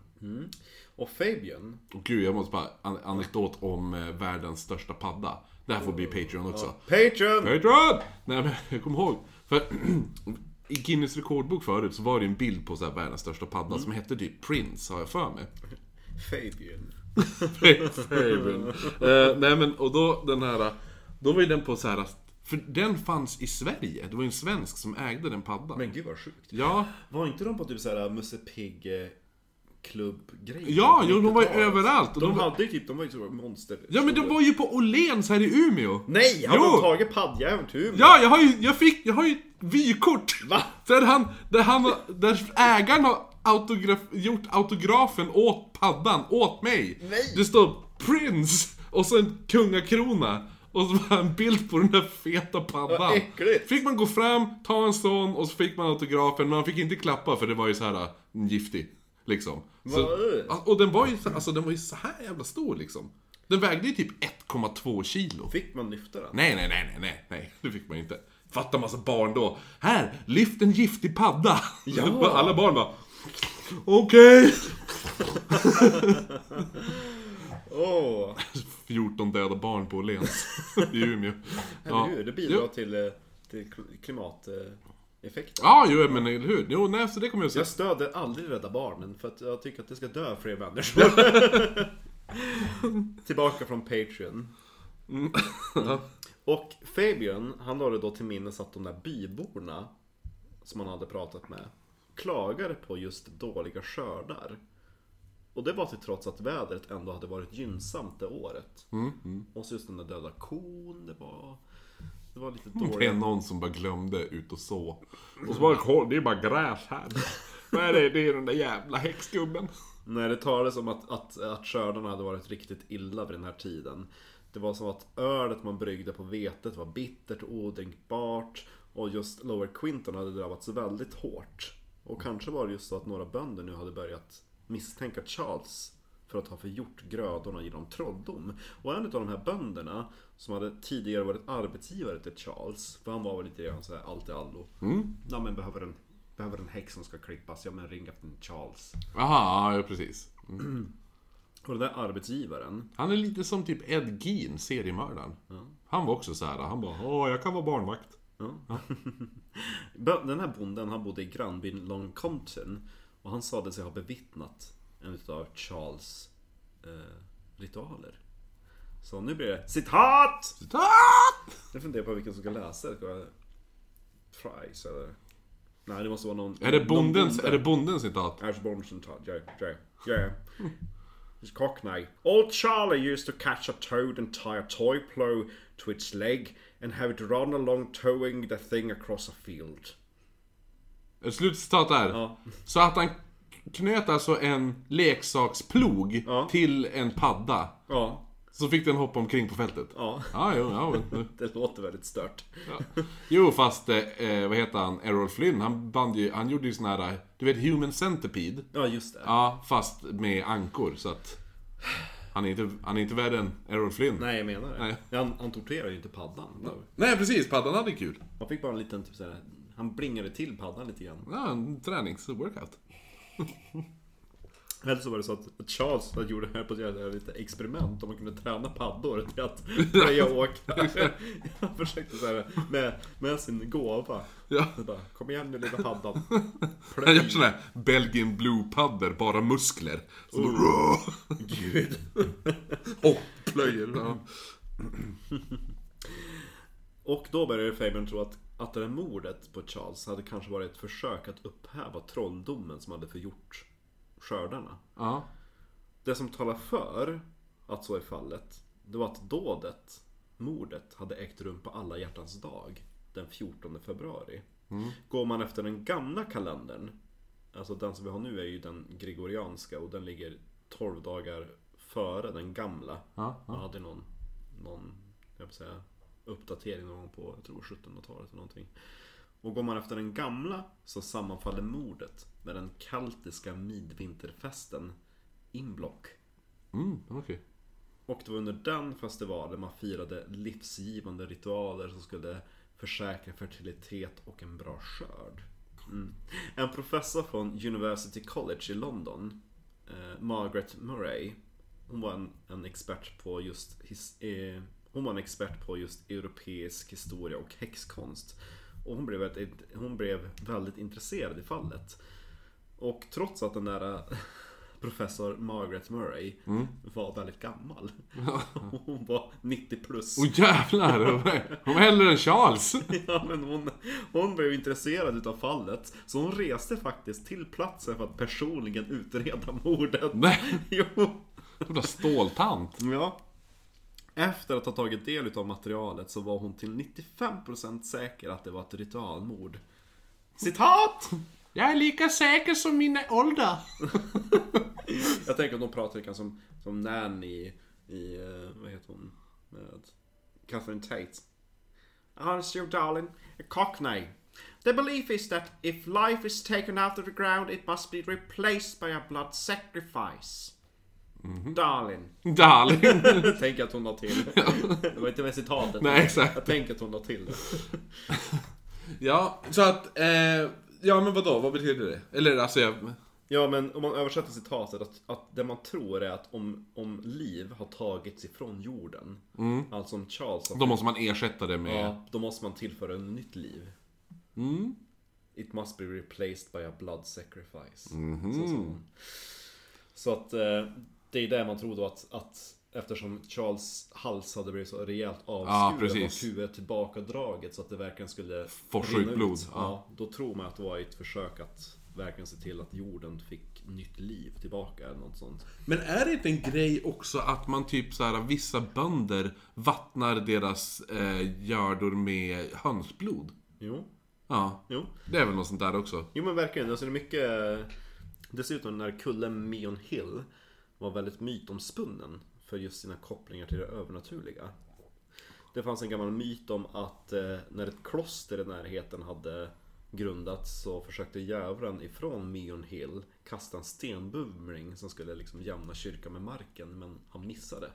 Och Fabian, Och gud, jag måste bara, an- anekdot om eh, världens största padda. Det här får bli Patreon också. Patreon! Patreon! Nej men [LAUGHS] kommer ihåg, för [CLEARS THROAT] i Guinness rekordbok förut så var det en bild på så här världens största padda som hette typ Prince, har jag för mig. Fabian. Fabian. Eh, nej men, och då den här, då var ju den på så här. För den fanns i Sverige, det var ju en svensk som ägde den paddan. Men gud vad sjukt. Ja, Var inte de på typ såhär Musse Pigg nattklubbgrejer. Ja, jo, de var ju 90-talet. överallt. De, de var- hade ju typ, de var ju så monster. Ja men de var ju på Åhléns här i Umeå. Nej! Har Jo. de tagit paddjäveln till Umeå? Ja, jag har ju, jag fick, jag har ju vykort. Va? Där han, där han, där ägaren har autograf, gjort autografen åt paddan, åt mig. Nej. Det står Prince och så en kungakrona. Och så var en bild på den där feta paddan. Vad äckligt. Fick man gå fram, ta en sån och så fick man autografen. Men man fick inte klappa för det var ju så här äh, giftig. Liksom. Så, Vad? och den var ju så, alltså den var ju så här jävla stor liksom. Den vägde ju typ 1,2 kilo. Fick man lyfta den? Nej, nej, nej, nej, nej, nej, det fick man inte. Fatta massa barn då. Här, lyft en giftig padda. Ja. [LAUGHS] Alla barn bara... Okej. [LAUGHS] Åh! 14 döda barn på Åhléns i Umeå. [LAUGHS] Eller hur? Det bidrar Jo. till, eh, till klimateffekten. Ja, jo, men eller hur? Jo, nej, så det kommer jag att Jag stöder aldrig Rädda Barnen för att jag tycker att det ska dö fler människor. [LAUGHS] Tillbaka från Patreon. Ja. Och Fabian, han lade då till minnes att de där byborna som han hade pratat med klagade på just dåliga skördar. Och det var till trots att vädret ändå hade varit gynnsamt det året. Och så just den där döda kon, det var... Det var lite Det är dåligt. någon som bara glömde ut och så. Och så bara, "Kolla, det är bara gräs här. [LAUGHS] Vad är det? Det är den där jävla häxgubben. Nej, det talades om att, att, att skördarna hade varit riktigt illa vid den här tiden. Det var som att ölet man bryggde på vetet var bittert och odrinkbart. Och just Lower Quinton hade drabbats väldigt hårt. Och kanske var det just så att några bönder nu hade börjat misstänka Charles för att ha förgjort grödorna genom trolldom. Och en av de här bönderna som hade tidigare varit arbetsgivare till Charles, för han var väl lite grann såhär allt i allo. Ja men behöver en, behöver en häck som ska klippas, ja men ring efter Charles. Jaha, ja precis. Och den där arbetsgivaren, Han är lite som typ Ed Gein, seriemördaren. Han var också så här. han bara Åh, jag kan vara barnvakt. [LAUGHS] bö- den här bonden han bodde i grannbyn Long Compton och han sade sig ha bevittnat en utav Charles eh, ritualer. Så nu blir det citat! Jag funderar på vilken som ska läsa det. Price eller? Nej det måste vara någon... Är det bondens, bonde. är det bondens citat? Ashbourne citat, ja, ja, ja. It's Cockney. Old Charlie used to catch a toad and tie a toy plough to its leg and have it run along towing the thing across a field. Ett slutcitat där. Ja. Så att han knöt alltså en leksaksplog Ja. till en padda. Ja, Så fick den hoppa omkring på fältet. ja. Ja, jo, ja. men- [LAUGHS] Det låter väldigt stört. ja. Jo, fast, eh, eh, vad heter han? Errol Flynn, han band ju, han gjorde ju sån här, du vet Human Centipede? Ja, just det. Ja, fast med ankor, så att... Han är inte, han är inte värre än Errol Flynn. Nej, jag menar det. Nej. Han, han torterade ju inte paddan. Nej, precis, paddan hade kul. Han fick bara en liten typ såhär, han blingade till paddan lite grann. Ja, en tränings-workout. Eller så var det så att Charles gjorde här på ett lite experiment om man kunde träna paddor till att börja [LAUGHS] åka. Han försökte så här med, med sin gåva. Ja. Bara, Kom igen nu lilla paddan. Han gör såna här Belgian Blue-paddor, bara muskler. Så bara, Gud. [LAUGHS] och plöjer. Ja. Och då började Fabian tro att, att det där mordet på Charles hade kanske varit ett försök att upphäva trolldomen som hade förgjort skördarna. ja. Det som talar för att så är fallet, det var att dådet, mordet, hade ägt rum på alla hjärtans dag den 14 februari. Går man efter den gamla kalendern, alltså den som vi har nu är ju den gregorianska och den ligger 12 dagar före den gamla. Ja, Man hade någon, någon jag vill säga, uppdatering någon gång på, jag tror 1700-talet eller någonting. Och går man efter den gamla så sammanfaller mordet med den kaltiska midvinterfesten Inblock. Mm, okej. Och det var under den festivalen man firade livsgivande ritualer som skulle försäkra fertilitet och en bra skörd. Mm. En professor från University College i London, eh, Margaret Murray, hon var en, en expert på just his, eh, hon var en expert på just europeisk historia och häxkonst. Och hon blev, ett, hon blev väldigt intresserad i fallet. Och trots att den där eh, [LAUGHS] professor Margaret Murray var väldigt gammal. [LAUGHS] Hon var 90 plus. Åh jävlar! Hon var hellre än Charles. [LAUGHS] Ja, men hon, hon blev intresserad utav fallet. Så hon reste faktiskt till platsen för att personligen utreda mordet. Nej, Jo. jävla ståltant. Ja. Efter att ha tagit del utav materialet så var hon till 95% säker att det var ett ritualmord. Citat! Jag är lika säker som mina ålder. [LAUGHS] Jag tänker att de pratar kanske som, som Nanny i, eh, vad heter hon? Med Catherine Tate. Honest you darling, a cockney. The belief is that if life is taken out of the ground it must be replaced by a blood sacrifice. Darling. Darling. Jag tänker att hon la till. [LAUGHS] Det var inte med citatet. Nej, exakt. Jag tänker att hon la till det. [LAUGHS] Ja, så att... Eh, ja, men vadå? Vad betyder det? Eller alltså, jag... Ja men om man översätter citatet att, att det man tror är att om, om liv har tagits ifrån jorden Alltså om Charles har Då måste man ersätta det med... Ja, då måste man tillföra ett nytt liv. It must be replaced by a blood sacrifice. Så, så. så att eh, det är det man tror då att, att eftersom Charles hals hade blivit så rejält Ja, avskuren precis. och huvudet tillbakadraget så att det verkligen skulle Forsa ut blod, Ja. ja. då tror man att det var ett försök att verkligen se till att jorden fick nytt liv tillbaka eller något sånt. Men är det inte en grej också att man typ så här, vissa bönder vattnar deras eh, gördor med hönsblod? Jo, Ja, jo. det är väl något sånt där också. Jo men verkligen, alltså det är mycket Dessutom när kullen Meon Hill var väldigt mytomspunnen för just sina kopplingar till det övernaturliga. Det fanns en gammal myt om att eh, när ett kloster i närheten hade grundats så försökte djävulen ifrån Meon Hill kasta en stenbumling som skulle liksom jämna kyrkan med marken men han missade.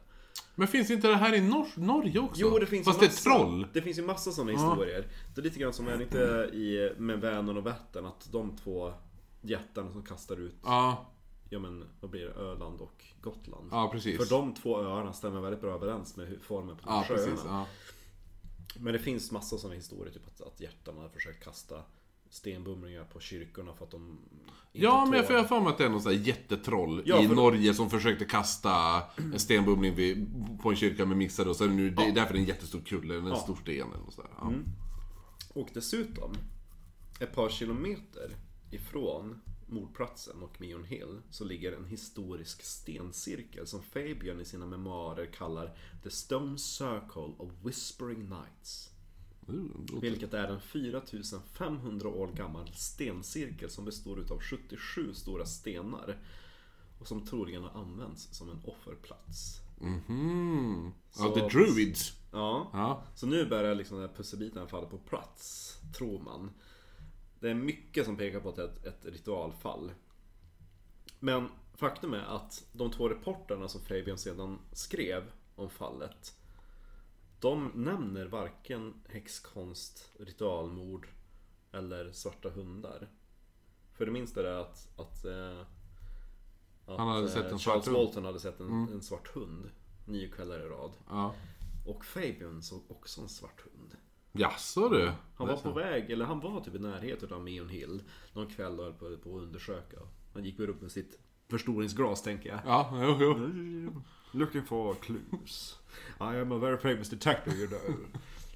Men finns inte det här i Nor- Norge också? Jo, det finns Fast det är troll. Det finns ju massa sådana historier. Det är lite grann som, är inte i, med Vänern och Vättern, att de två jättarna som kastar ut, Ja, ja men vad blir det, Öland och Gotland. ja precis. För de två öarna stämmer väldigt bra överens med hur- formen på de Ja, sjöarna. precis. Ja. Men det finns massa sådana historier, typ att, att jättarna har försökt kasta stenbumlingar på kyrkorna för att de inte Ja, men jag får för mig att det är någon sån här jättetroll Ja, i Norge som försökte kasta en stenbumling vid, på en kyrka med missade och sen nu, det är därför det är en jättestor kulle, en stor sten eller något sådär. Ja. Och dessutom, ett par kilometer ifrån mordplatsen och Mion Hill så ligger en historisk stencirkel som Fabian i sina memoarer kallar The Stone Circle of Whispering Nights. Låter- Vilket är en 4500 år gammal stencirkel som består utav 77 stora stenar. Och som troligen har använts som en offerplats. Mhm. Ja, The Druids. Ja, Ja. så nu börjar liksom den här pusselbiten falla på plats, tror man. Det är mycket som pekar på att det är ett, ett ritualfall. Men faktum är att de två reporterna som Fabian sedan skrev om fallet De nämner varken häxkonst, ritualmord eller svarta hundar. För det minsta är det att, att, eh, att Han hade eh, sett en svart Charles. Mm. Walton hade sett en, en svart hund nio kvällar i rad. Ja. Och Fabian såg också en svart hund. Jaså du? Han var på väg, eller han var typ i närheten av Meon Hill någon kväll och höll på, på att undersöka. Han gick väl upp med sitt förstoringsglas tänker jag. Ja, jo, jo. [LAUGHS] Looking for clues. I am a very famous detective you know.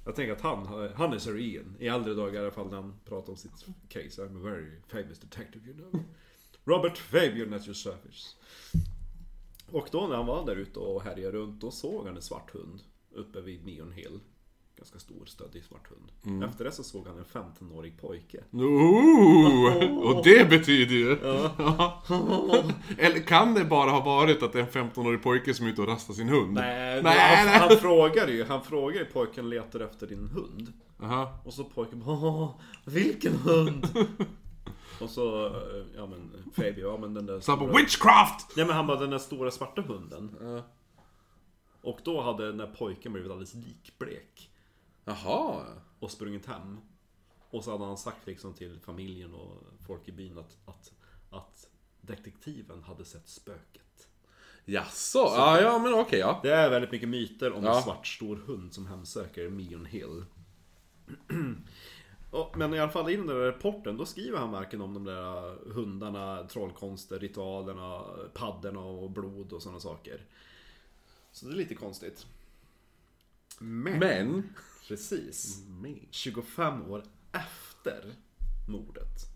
Jag tänker att han, han är Sir Ian. I äldre dagar i alla fall när han pratar om sitt case. I'm a very famous detective you know. Robert Fabian at your service. Och då när han var där ute och härjade runt, då såg han en svart hund uppe vid Neon Hill. Ganska stor, stöddig svart hund. Efter det så såg han en 15-årig pojke. Ooh, och det betyder ju... [LAUGHS] Eller kan det bara ha varit att det är en 15-årig pojke som är ute och rastar sin hund? Nej, nej, han, nej. han frågar ju, han frågar ju pojken letar efter din hund. Aha. Och så pojken bara, "Åh, vilken hund? [LAUGHS] och så, eh, ja men Fabio, ja men den där Så han stora... bara Witchcraft! Nej men han bara, den där stora svarta hunden. Och då hade den där pojken blivit alldeles likblek. Jaha. Och sprungit hem. Och så hade han sagt liksom till familjen och folk i byn att, att, att detektiven hade sett spöket. Jaså? Ja, ja men okej ja. Det är väldigt mycket myter om Ja. en svart stor hund som hemsöker Meon Hill. [CLEARS THROAT] men i alla fall i den där rapporten, då skriver han varken om de där hundarna, trollkonster, ritualerna, paddorna och blod och sådana saker. Så det är lite konstigt. Men, Men... precis, 25 år efter mordet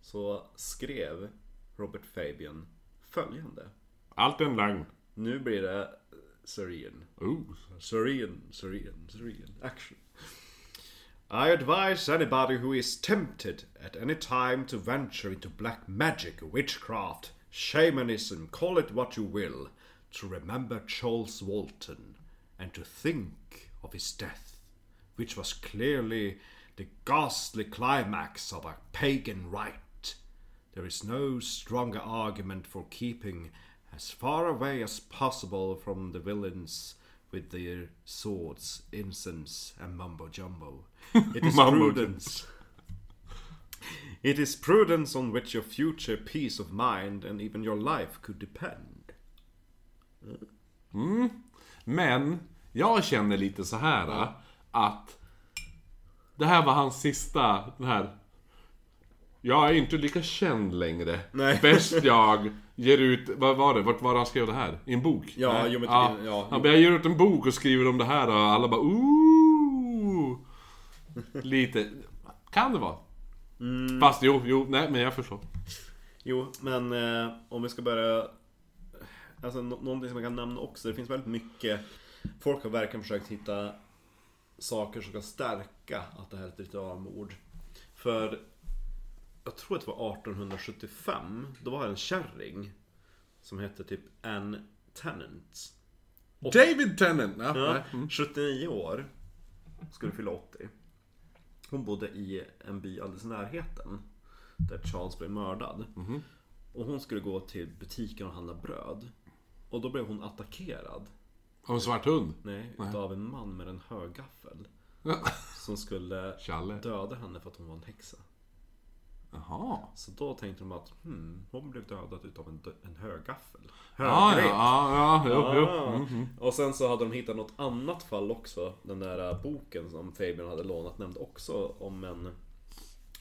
så skrev Robert Fabian följande. Allt är en lögn. Nu blir det Serene. Oh. Serene, serene, serene action. I advise anybody who is tempted at any time to venture into black magic, witchcraft, shamanism, call it what you will, to remember Charles Walton and to think of his death, which was clearly the ghastly climax of a pagan rite. There is no stronger argument for keeping as far away as possible from the villains with their swords, incense, and mumbo jumbo. It is [LAUGHS] prudence. It is prudence on which your future peace of mind and even your life could depend. Mm. Men, jag känner lite så här ah. Att det här var hans sista, den här Jag är inte lika känd längre. Nej. [LAUGHS] Bäst [LAUGHS] jag ger ut, vad var det? Vart var det han skrev det här? I en bok? Ja, Nej? jo, men- ja, Han bara, jag ger ut en bok och skriver om det här och alla bara ooh Lite, kan det vara? Mm. Fast jo, jo, nej men jag förstår. Jo, men eh, om vi ska börja... Alltså nå- någonting som jag kan nämna också. Det finns väldigt mycket... Folk har verkligen försökt hitta saker som ska stärka att det här är ett ritualmord. För jag tror att det var 1875. Då var det en kärring som hette typ Anne Tennant. David Tennant! Ja, Ja, nej. Mm. 79 år. Skulle fylla 80. Hon bodde i en by alldeles i närheten. Där Charles blev mördad. Mhm. Och hon skulle gå till butiken och handla bröd. Och då blev hon attackerad. Av en svart hund? Nej, utav en man med en högaffel. Som skulle Challe. döda henne för att hon var en häxa. Jaha. Så då tänkte de att hmm, hon blev dödad utav en, dö- en högaffel. Ja, ja, Högrepp. ja, ja, jo, jo. Ah. Mm. Och sen så hade de hittat något annat fall också. Den där äh, boken som Fabian hade lånat nämnde också om en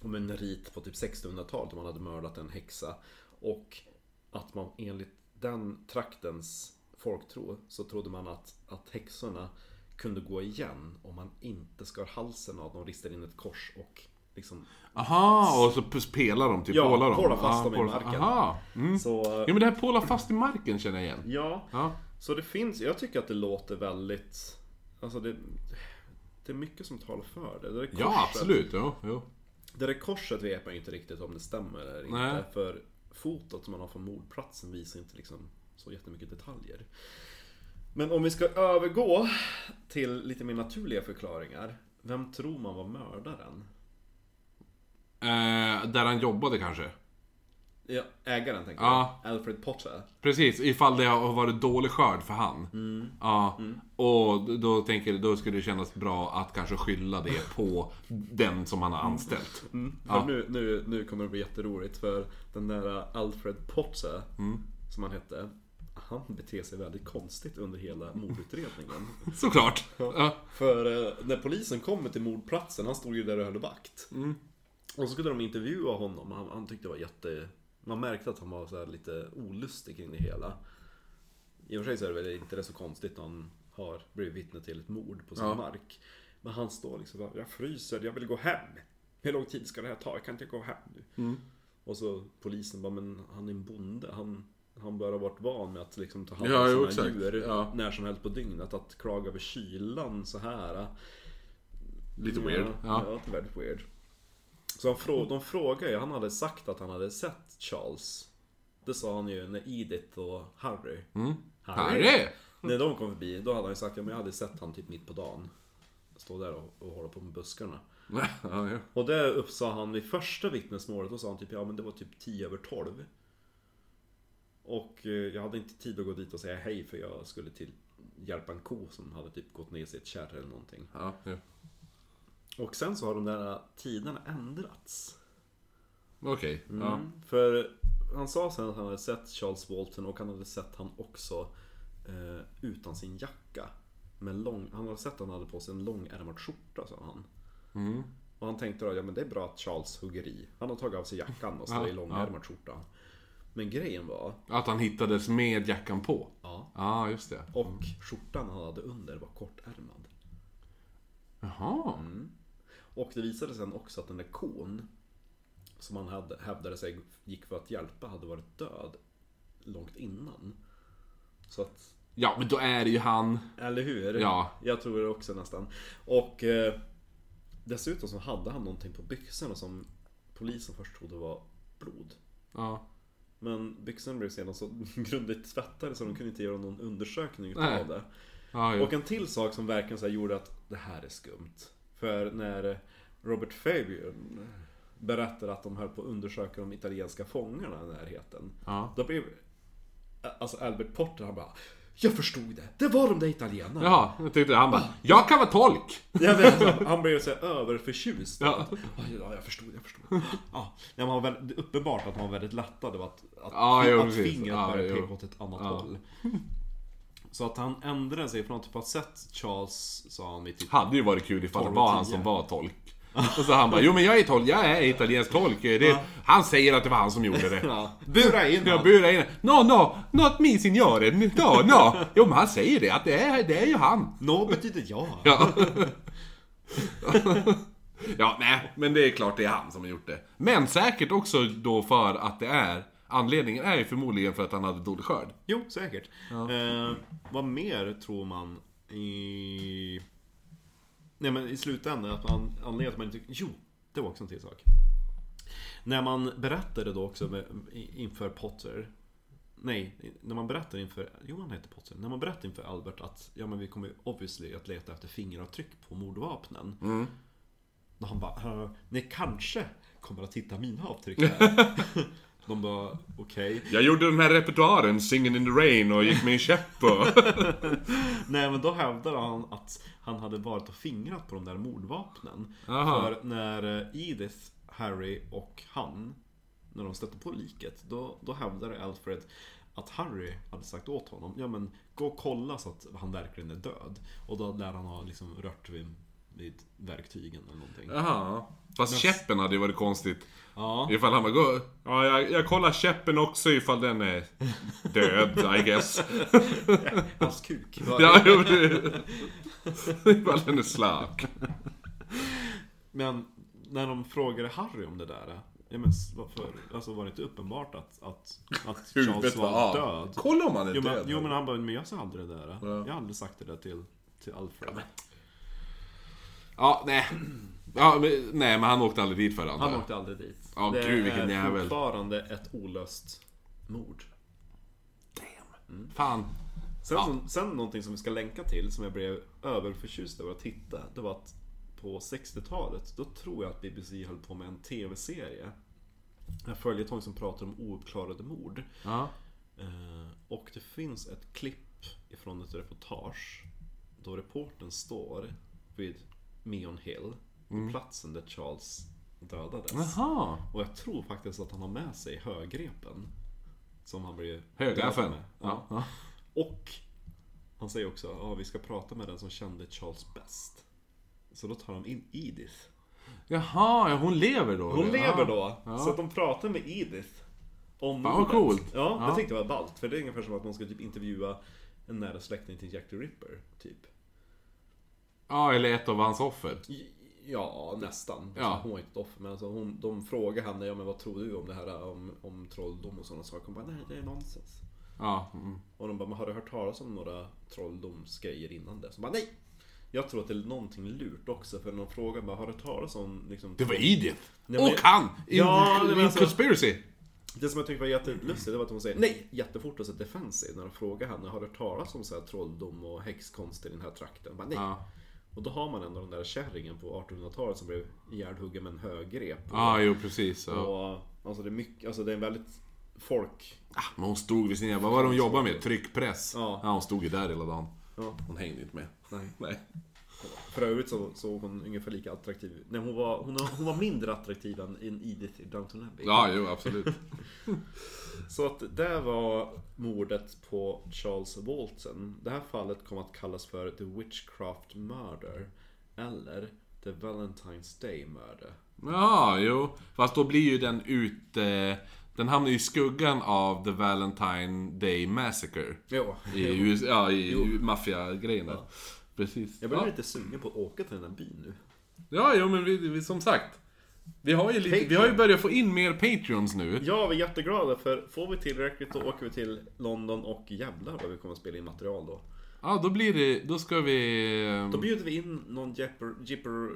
om en rit på typ 1600-talet där man hade mördat en häxa. Och att man enligt den traktens folktro så trodde man att, att häxorna kunde gå igen om man inte skar halsen av dem, ristade in ett kors och liksom... Aha, och så pelar de, typ Ja, pålar de. pålar fast Ja, dem i marken. Aha. Mm. Så, Ja men det här pålar fast i marken känner jag igen. ja. Ja. Så det finns, jag tycker att det låter väldigt... Alltså det, det är mycket som talar för det. Det där Ja, korset- absolut. Jo, jo. Det där korset vet man ju inte riktigt om det stämmer eller inte. Nej. För fotot som man har från mordplatsen visar inte liksom så jättemycket detaljer. Men om vi ska övergå till lite mer naturliga förklaringar. Vem tror man var mördaren? Eh, där han jobbade kanske. Ja, ägaren tänker Ja. jag. Alfred Potter. Precis, ifall det har varit dålig skörd för han. Mm. Ja, och då tänker då skulle det kännas bra att kanske skylla det på den som han har anställt. För nu, nu, nu kommer det bli jätteroligt för den där Alfred Potter, som han hette, han beter sig väldigt konstigt under hela mordutredningen. [LAUGHS] Såklart! Ja. För eh, när polisen kommer till mordplatsen, han stod ju där och höll vakt. Mm. Och så skulle de intervjua honom, han, han tyckte det var jätte... Man märkte att han var så lite olustig kring det hela. I och för sig så är det väl inte det så konstigt när han har blivit vittne till ett mord på sin Ja. mark. Men han står liksom bara, jag fryser, jag vill gå hem. Hur lång tid ska det här ta? Jag kan inte gå hem nu. Mm. Och så polisen bara, men han är en bonde. Han, han bör ha varit van med att liksom ta hand Ja, om jo, sina exakt. djur Ja. när som helst på dygnet. Att klaga över kylan så här. Lite weird. Ja, Ja. ja är väldigt weird. Så han frå, de frågade ju, han hade sagt att han hade sett Charles. Det sa han ju när Edith och Harry. Mm. Harry! När de kom förbi, då hade han ju sagt ja, men jag hade sett han typ mitt på dagen. Stå där och, och hålla på med buskarna. [LAUGHS] Ja, ja. Och det uppsa han vid första vittnesmålet, då sa han typ ja men det var typ 10 över 12. Och eh, jag hade inte tid att gå dit och säga hej för jag skulle till hjälpa en ko som hade typ gått ner sig i ett kärr eller någonting. ja, ja. Och sen så har de där tiderna ändrats. Okej. Ja. Mm. För han sa sen att han hade sett Charles Walton och han hade sett han också eh, utan sin jacka. Med lång, han hade sett att han hade på sig en långärmad skjorta sa han. Mm. Och han tänkte då, ja men det är bra att Charles hugger i. Han har tagit av sig jackan och så Ja, är långärmad skjorta. Men grejen var, Att han hittades med jackan på. ja, Ja, just det. och skjortan han hade under var kortärmad. Jaha. Och det visade sig sen också att den där kon som han hade, hävdade sig gick för att hjälpa hade varit död långt innan. Så att, Ja, men då är det ju han. eller hur? Ja. Jag tror det också nästan. Och eh, dessutom så hade han någonting på byxorna som polisen först trodde var blod. Ja. Men byxorna blev sedan så [LAUGHS] grundligt tvättade så de kunde inte göra någon undersökning av det. Ja, jo. Och en till sak som verkligen så gjorde att det här är skumt. För när Robert Fabian berättade att de höll på att undersöka de italienska fångarna i närheten. Ja. Då blev alltså Albert Porter han bara Jag förstod det, det var de där italienarna. Jaha, jag tyckte han bara, jag kan vara tolk! Jag vet, han blev så här överförtjust. Ja. Ja, jag förstod, jag förstod. Ja, man var väldigt, uppenbart att han var väldigt lättad av att, att, Ja, jo, att fingret Ja, började peka åt ett annat Ja. håll. Så att han ändrade sig från att typ ha sett Charles, sa han vid typ Hade ju varit kul ifall det 12 var han 10. som var tolk. Och så han bara, jo men jag är tolk, jag är italiensk tolk. Det, Han säger att det var han som gjorde det. [LAUGHS] Ja, bura in Jag han. burar in No, no, not me signore. No, no. Jo men han säger det, att det är, det är ju han. No betyder ja. Ja. [LAUGHS] ja, nej, men det är klart det är han som har gjort det. Men säkert också då för att det är, anledningen är ju förmodligen för att han hade dålig skörd. Jo, säkert. Eh, vad mer tror man i... Nej men i slutändan, att man, anledningen till att man inte... Jo, det var också en till sak. När man berättade då också med, inför Potter Nej, när man berättar inför, jo han heter Potter. När man berättar inför Albert att, ja men vi kommer obviously att leta efter fingeravtryck på mordvapnen. Då han bara, "Eh, ni kanske kommer att hitta mina avtryck här. [LAUGHS] De bara, okej. Jag gjorde den här repertoaren, Singin' in the Rain, och gick med en käpp och... [LAUGHS] Nej men då hävdade han att han hade varit och fingrat på de där mordvapnen. Aha. För när eh, Edith, Harry och han, när de stötte på liket, då, då hävdade Alfred att Harry hade sagt åt honom, ja men gå och kolla så att han verkligen är död. Och då lär han ha liksom rört vid verktygen eller någonting. Jaha. Fast käppen hade ju varit konstigt. Ja. Ifall han bara går... Ja, jag, jag kollar käppen också ifall den är död, I guess. [LAUGHS] Hans kuk. Ja, jo, det... Ifall den är slak. Men när de frågade Harry om det där, ja men varför? Alltså var det inte uppenbart att, att, att [LAUGHS] Charles var, var av. död? Kolla om han är Jo men, död. jo men han bara, men jag sa aldrig det där. Ja. Jag har aldrig sagt det där till, till Alfred. Ja, nej. Ja, men, nej, men han åkte aldrig dit för det antar Han jag. åkte aldrig dit. Ja, det gud, vilken är jävel. fortfarande ett olöst mord. Damn. Fan. Sen, Ja. som, sen någonting som vi ska länka till, som jag blev överförtjust över att titta. Det var att på 60-talet, då tror jag att BBC höll på med en TV-serie. En följetong som pratar om ouppklarade mord. Ja. Eh, Och det finns ett klipp ifrån ett reportage då reporten står vid Meon Hill, på platsen där Charles dödades. Jaha. Och jag tror faktiskt att han har med sig högrepen. Som han dödad med. Ja. Ja. Och han säger också att ja, vi ska prata med den som kände Charles bäst. Så då tar de in Edith. Jaha, ja, hon lever då? Hon ja. lever då. Ja. Så att de pratar med Edith. Om Fan, vad coolt. Ja, Ja. jag tyckte det var ballt. För det är ungefär som att man ska typ intervjua en nära släkting till Jack the Ripper. Typ. Ja, eller ett av hans offer. Ja, nästan. Ja. Hon var inte ett offer, men alltså hon, de frågar henne, ja men vad tror du om det här om, om trolldom och sådana saker? Hon bara, nej det är nonsens. Ja. Mm. Och de bara, men har du hört talas om några trolldomsgrejer innan det? Så bara, nej! Jag tror att det är någonting lurt också, för de frågar bara, har du hört talas om liksom... Det var Edith! Nej, och han! In, Ja, det var in alltså- conspiracy! Det som jag tyckte var jättelustigt, det var att hon säger nej jättefort och så defensive när de frågar henne, har du hört talas om så här trolldom och häxkonst i den här trakten? Bara, nej. Ja. Och då har man ändå den där kärringen på 1800-talet som blev ihjälhuggen med en högrep. Ja, jo precis. Ja. Och, alltså det är mycket, alltså det är en väldigt folk... Ah, men hon stod vid sin jävla... Vad var det hon jobbade med? Tryckpress? Ja. hon stod ju där hela dagen. Ja, Hon hängde inte med. nej. Nej. För övrigt så såg hon ungefär lika attraktiv Nej hon var, hon, hon var mindre attraktiv än Edith i Downton Abbey. Ja, jo, absolut. [LAUGHS] Så att det var mordet på Charles Walton. Det här fallet kom att kallas för The Witchcraft Murder. Eller The Valentine's Day Murder. Ja, jo. Fast då blir ju den ute... Den hamnar ju i skuggan av The Valentine Day Massacre. Jo. I, ja, i maffiagrejen där. Precis. Jag börjar ja. lite sugen på att åka till den där byn nu. ja, jo men vi, vi, som sagt. Vi har, ju lite, vi har ju börjat få in mer Patreons nu. Ja, vi är jätteglada för får vi tillräckligt då åker vi till London och jävlar vad vi kommer att spela in material då. Ja, då blir det... Då ska vi... Då bjuder vi in någon jipper... Jipper...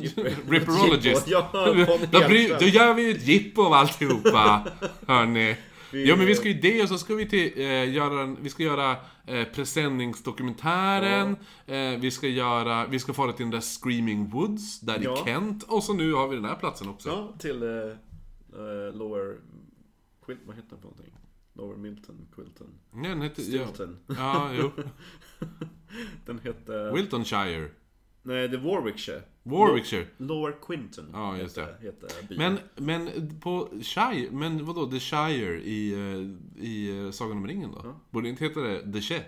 Jipper... [LAUGHS] Ripperologist. Ja, [LAUGHS] då, bry, då gör vi ett jippo av alltihopa, hörni. Vi- Ja men vi ska ju det och så ska vi till, eh, göra en, vi ska göra eh, presenningsdokumentären, eh, vi ska göra, vi ska fara till den där Screaming Woods, där Ja. i Kent, och så nu har vi den här platsen också. Ja, till eh, eh, Lower... Quil... Vad heter den för någonting? Lower Milton, Quilton, Ja, den heter, ja, Stilton. ja, jo. [LAUGHS] Den heter... Wiltonshire. Nej, det är Warwickshire. Warwickshire. Lower Quinton. Ja, just heter, heter byn. Men, men på Shire, men vadå, The Shire i, eh, i eh, Sagan om ringen då? Ja. Borde inte heta det The Che?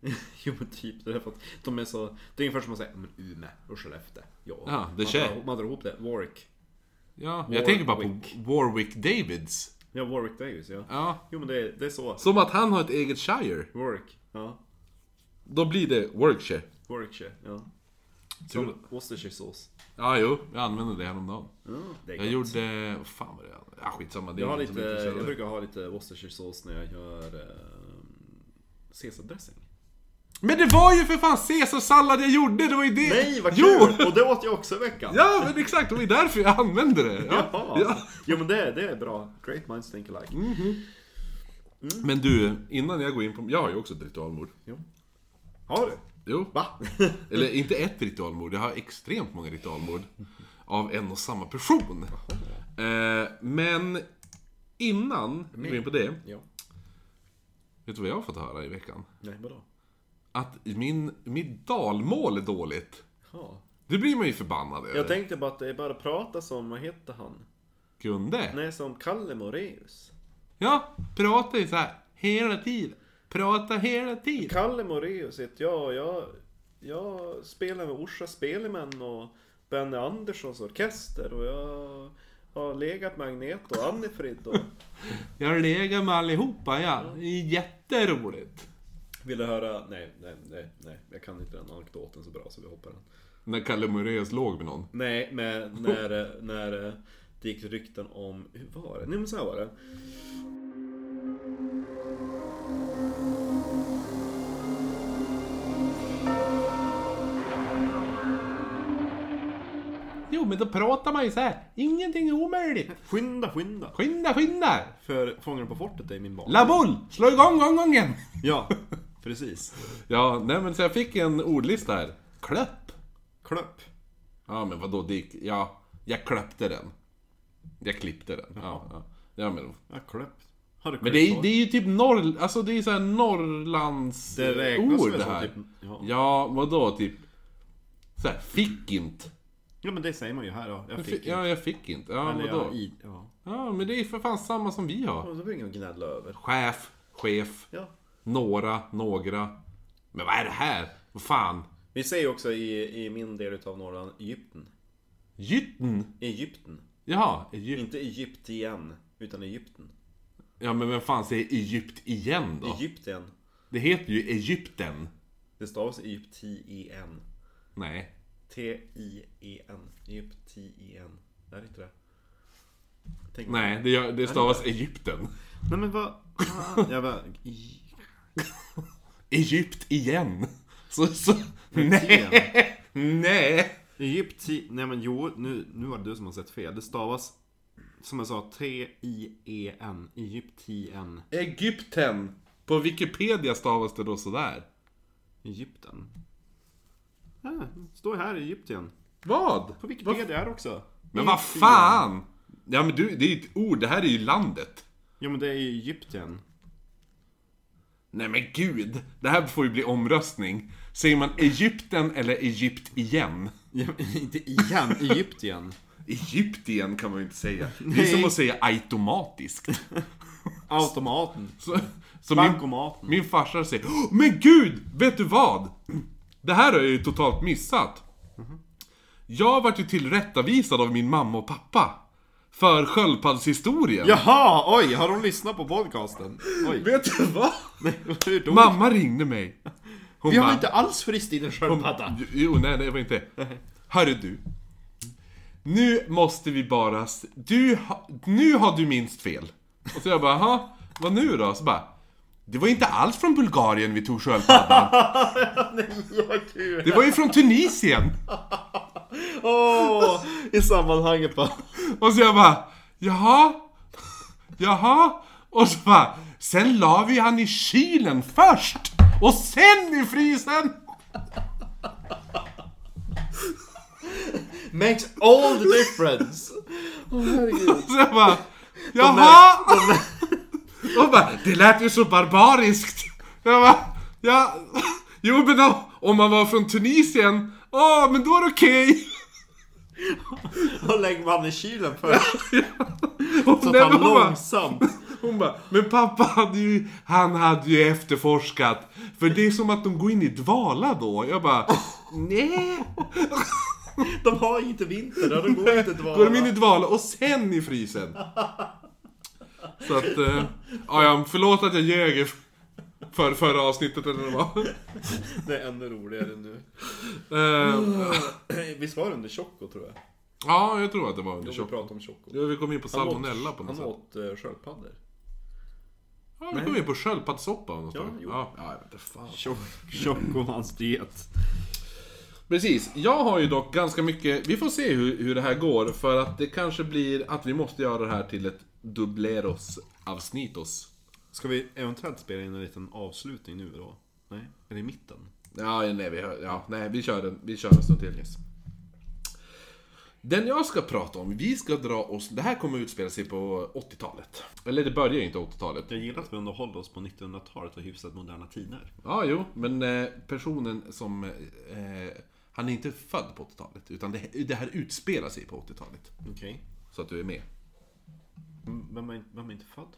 [LAUGHS] Jo men typ, det är för att de är så... Det är ungefär som att säga, men Umeå och Skellefteå. Ja, Ja, det man, känns- drar, man drar ihop det. Warwick. Ja, jag tänker bara på Warwick. Warwick Davids. Ja, Warwick Davis, ja. Ja. Jo men det är, det är så. Som att han har ett eget Shire. Warwick. Ja. Då blir det Warwickshire. Warwickshire, ja. Som Worcestershiresås. Ja, jo. Jag använde det häromdagen. Ja, det är Jag gott. gjorde... Vad fan var det? Ja, skitsamma. Det är Jag, har lite, är jag brukar ha lite Worcestershiresås när jag gör eh, caesardressing. Men det var ju för fan caesarsallad jag gjorde! Det var ju det! Nej, vad Jo! kul! Och det åt jag också i veckan. Ja, men exakt! Det var ju därför jag använde det. Ja. Jaha. Ja. Jo men det, det är bra. Great minds think alike. Mm. Men du, innan jag går in på... Jag har ju också ett ritualmord. Jo. Har du? Jo. Va? [LAUGHS] Eller inte ett ritualmord, jag har extremt många ritualmord. Av en och samma person. Eh, men innan vi går in på det. ja. Vet du vad jag har fått höra i veckan? Nej, vadå? Att min, mitt dalmål är dåligt. Ja. Det blir man ju förbannad över. Jag tänkte bara att det är bara att prata som, vad heter han? Kunde? Nej, som Kalle Moreus. Ja, prata ju så här hela tiden. Prata hela tiden. Kalle Moreus heter jag och jag, jag spelar med Orsa Spelemän och Benny Anderssons orkester och jag har legat med Agneta och Annifrid och... [LAUGHS] Jag har legat med allihopa, ja. Det är jätteroligt. Vill du höra? Nej, nej, nej, nej. Jag kan inte den anekdoten så bra så vi hoppar den. När Kalle Moraeus låg med någon. Nej, men när, när det gick rykten om... Hur var det? Nej men så här var det. Jo, men då pratar man ju så här. Ingenting är omöjligt. Skynda, skynda! Skynda, skynda! För Fångarna på fortet är min barn. La boule! Slå igång omgången! Ja, [LAUGHS] precis. Ja, nej men så jag fick en ordlista här. Klöpp. Klöpp. Ja, men vadå, det gick... Ja, jag klöpte den. Jag klippte den. Ja, ja. ja men... Ja, klöpp. Har du Men det är, det är ju typ norr... Alltså det är så här Norrlands Det räknas ord väl det som här. typ... Ja. Ja, vadå typ? Så här, fick inte. ja, men det säger man ju här då. Jag fick fick, ja, jag fick inte. Ja, Eller vadå? jag i... Ja. Ja, men det är för fan samma som vi har. Ja, Det var inget att gnälla över. Chef, chef, Ja. några, några. Men vad är det här? Vad fan? Vi säger också i, i min del utav Norrland, Egypten. Gytten? Egypten. Jaha, Egypt. Inte Egyptien, utan Egypten. Ja, men vem fan säger Egypt igen då? Egyptien. Det heter ju Egypten. Det stavas Egyptien. Nej. T-I-E-N. Egyptien. Är det inte det? Tänk Nej, det, gör, det stavas Egypten. Nej men vad... Jag bara... i- [LAUGHS] Egypt igen. Så, så... Nej! [LAUGHS] Nej! Egypti... Nej men jo, nu, nu var det du som har sett fel. Det stavas... Som jag sa, T-I-E-N. Egyptien. Egypten. På Wikipedia stavas det då sådär. Egypten. Ja, det står här Egyptien. Vad? På Wikipedia här också. Men vad fan! Ja men du, det är ju ett ord, det här är ju landet. Ja men det är ju Egypten. Nej men gud, det här får ju bli omröstning. Säger man Egypten eller Egypt igen? Ja, men inte igen, Egyptien. Egyptien kan man ju inte säga. [LAUGHS] Det är som att säga automatiskt. [LAUGHS] Automaten. Så, så min, Bankomaten. min farsa säger "Åh, Men gud! Vet du vad? Det här har jag ju totalt missat. Jag vart ju tillrättavisad av min mamma och pappa. För sköldpaddshistorien. Jaha, oj, har de lyssnat på podcasten? Oj. Vet du vad? Hur då? Mamma ringde mig. Hon Vi har bara- inte alls fryst in en sköldpadda. Jo, nej, det var inte. Hörru du. Nu måste vi bara... Du nu har du minst fel. Och så jag bara, "Jaha, vad nu då? Så bara, det var inte alls från Bulgarien vi tog sköldpaddan. [LAUGHS] Det var ju från Tunisien. Åh, i sammanhanget bara. Och så jag bara, jaha? Jaha? Och så bara, sen la vi han i kylen först! Och sen i frysen! Makes all the difference! [LAUGHS] Åh herregud. Och [LAUGHS] så jag bara, jaha? [LAUGHS] Och bara, det lät ju så barbariskt. Jag bara, ja, jo men då, om man var från Tunisien, åh men då är det okej. Och lägger man i kylen först. Och Så nej, att han bara- långsamt. Hon bara, men pappa hade ju, han hade ju efterforskat. För det är som att de går in i dvala då. Jag bara, nej. [LAUGHS] De har inte vinter, de går inte dvala. [LAUGHS] Går de in i dvala och sen i frysen. Så att, eh, ja, ja, förlåt att jag ljög för förra avsnittet eller vad det är ännu roligare nu. Eh, [CLEARS THROAT] Visst var det under Choco tror jag? ja, jag tror att det var under Vi Choco. pratade om Choco. Ja, vi kom in på Han åt- salmonella på något Han sätt. åt uh, sköldpaddor. Ja, vi kom in på sköldpaddssoppa av något Ja, slag. jo. Ja, ja, jag vet inte fan. Choco och hans diet. Precis, jag har ju dock ganska mycket, vi får se hur, hur det här går för att det kanske blir att vi måste göra det här till ett dubbleros avsnitos. Ska vi eventuellt spela in en liten avslutning nu då? Nej? Eller i mitten? Ja, nej, vi, ja, nej, vi kör en, vi kör en stund till yes. Den jag ska prata om, vi ska dra oss, det här kommer utspela sig på 80-talet. Eller det börjar ju inte 80-talet. Jag gillar att vi ändå håller oss på 1900-talet och hyfsat moderna tider. Ja, jo, men eh, personen som... Eh, han är inte född på 80-talet, utan det, det här utspelar sig på 80-talet. Okej. Så att du är med. Mm, Vem, är, vem är inte född?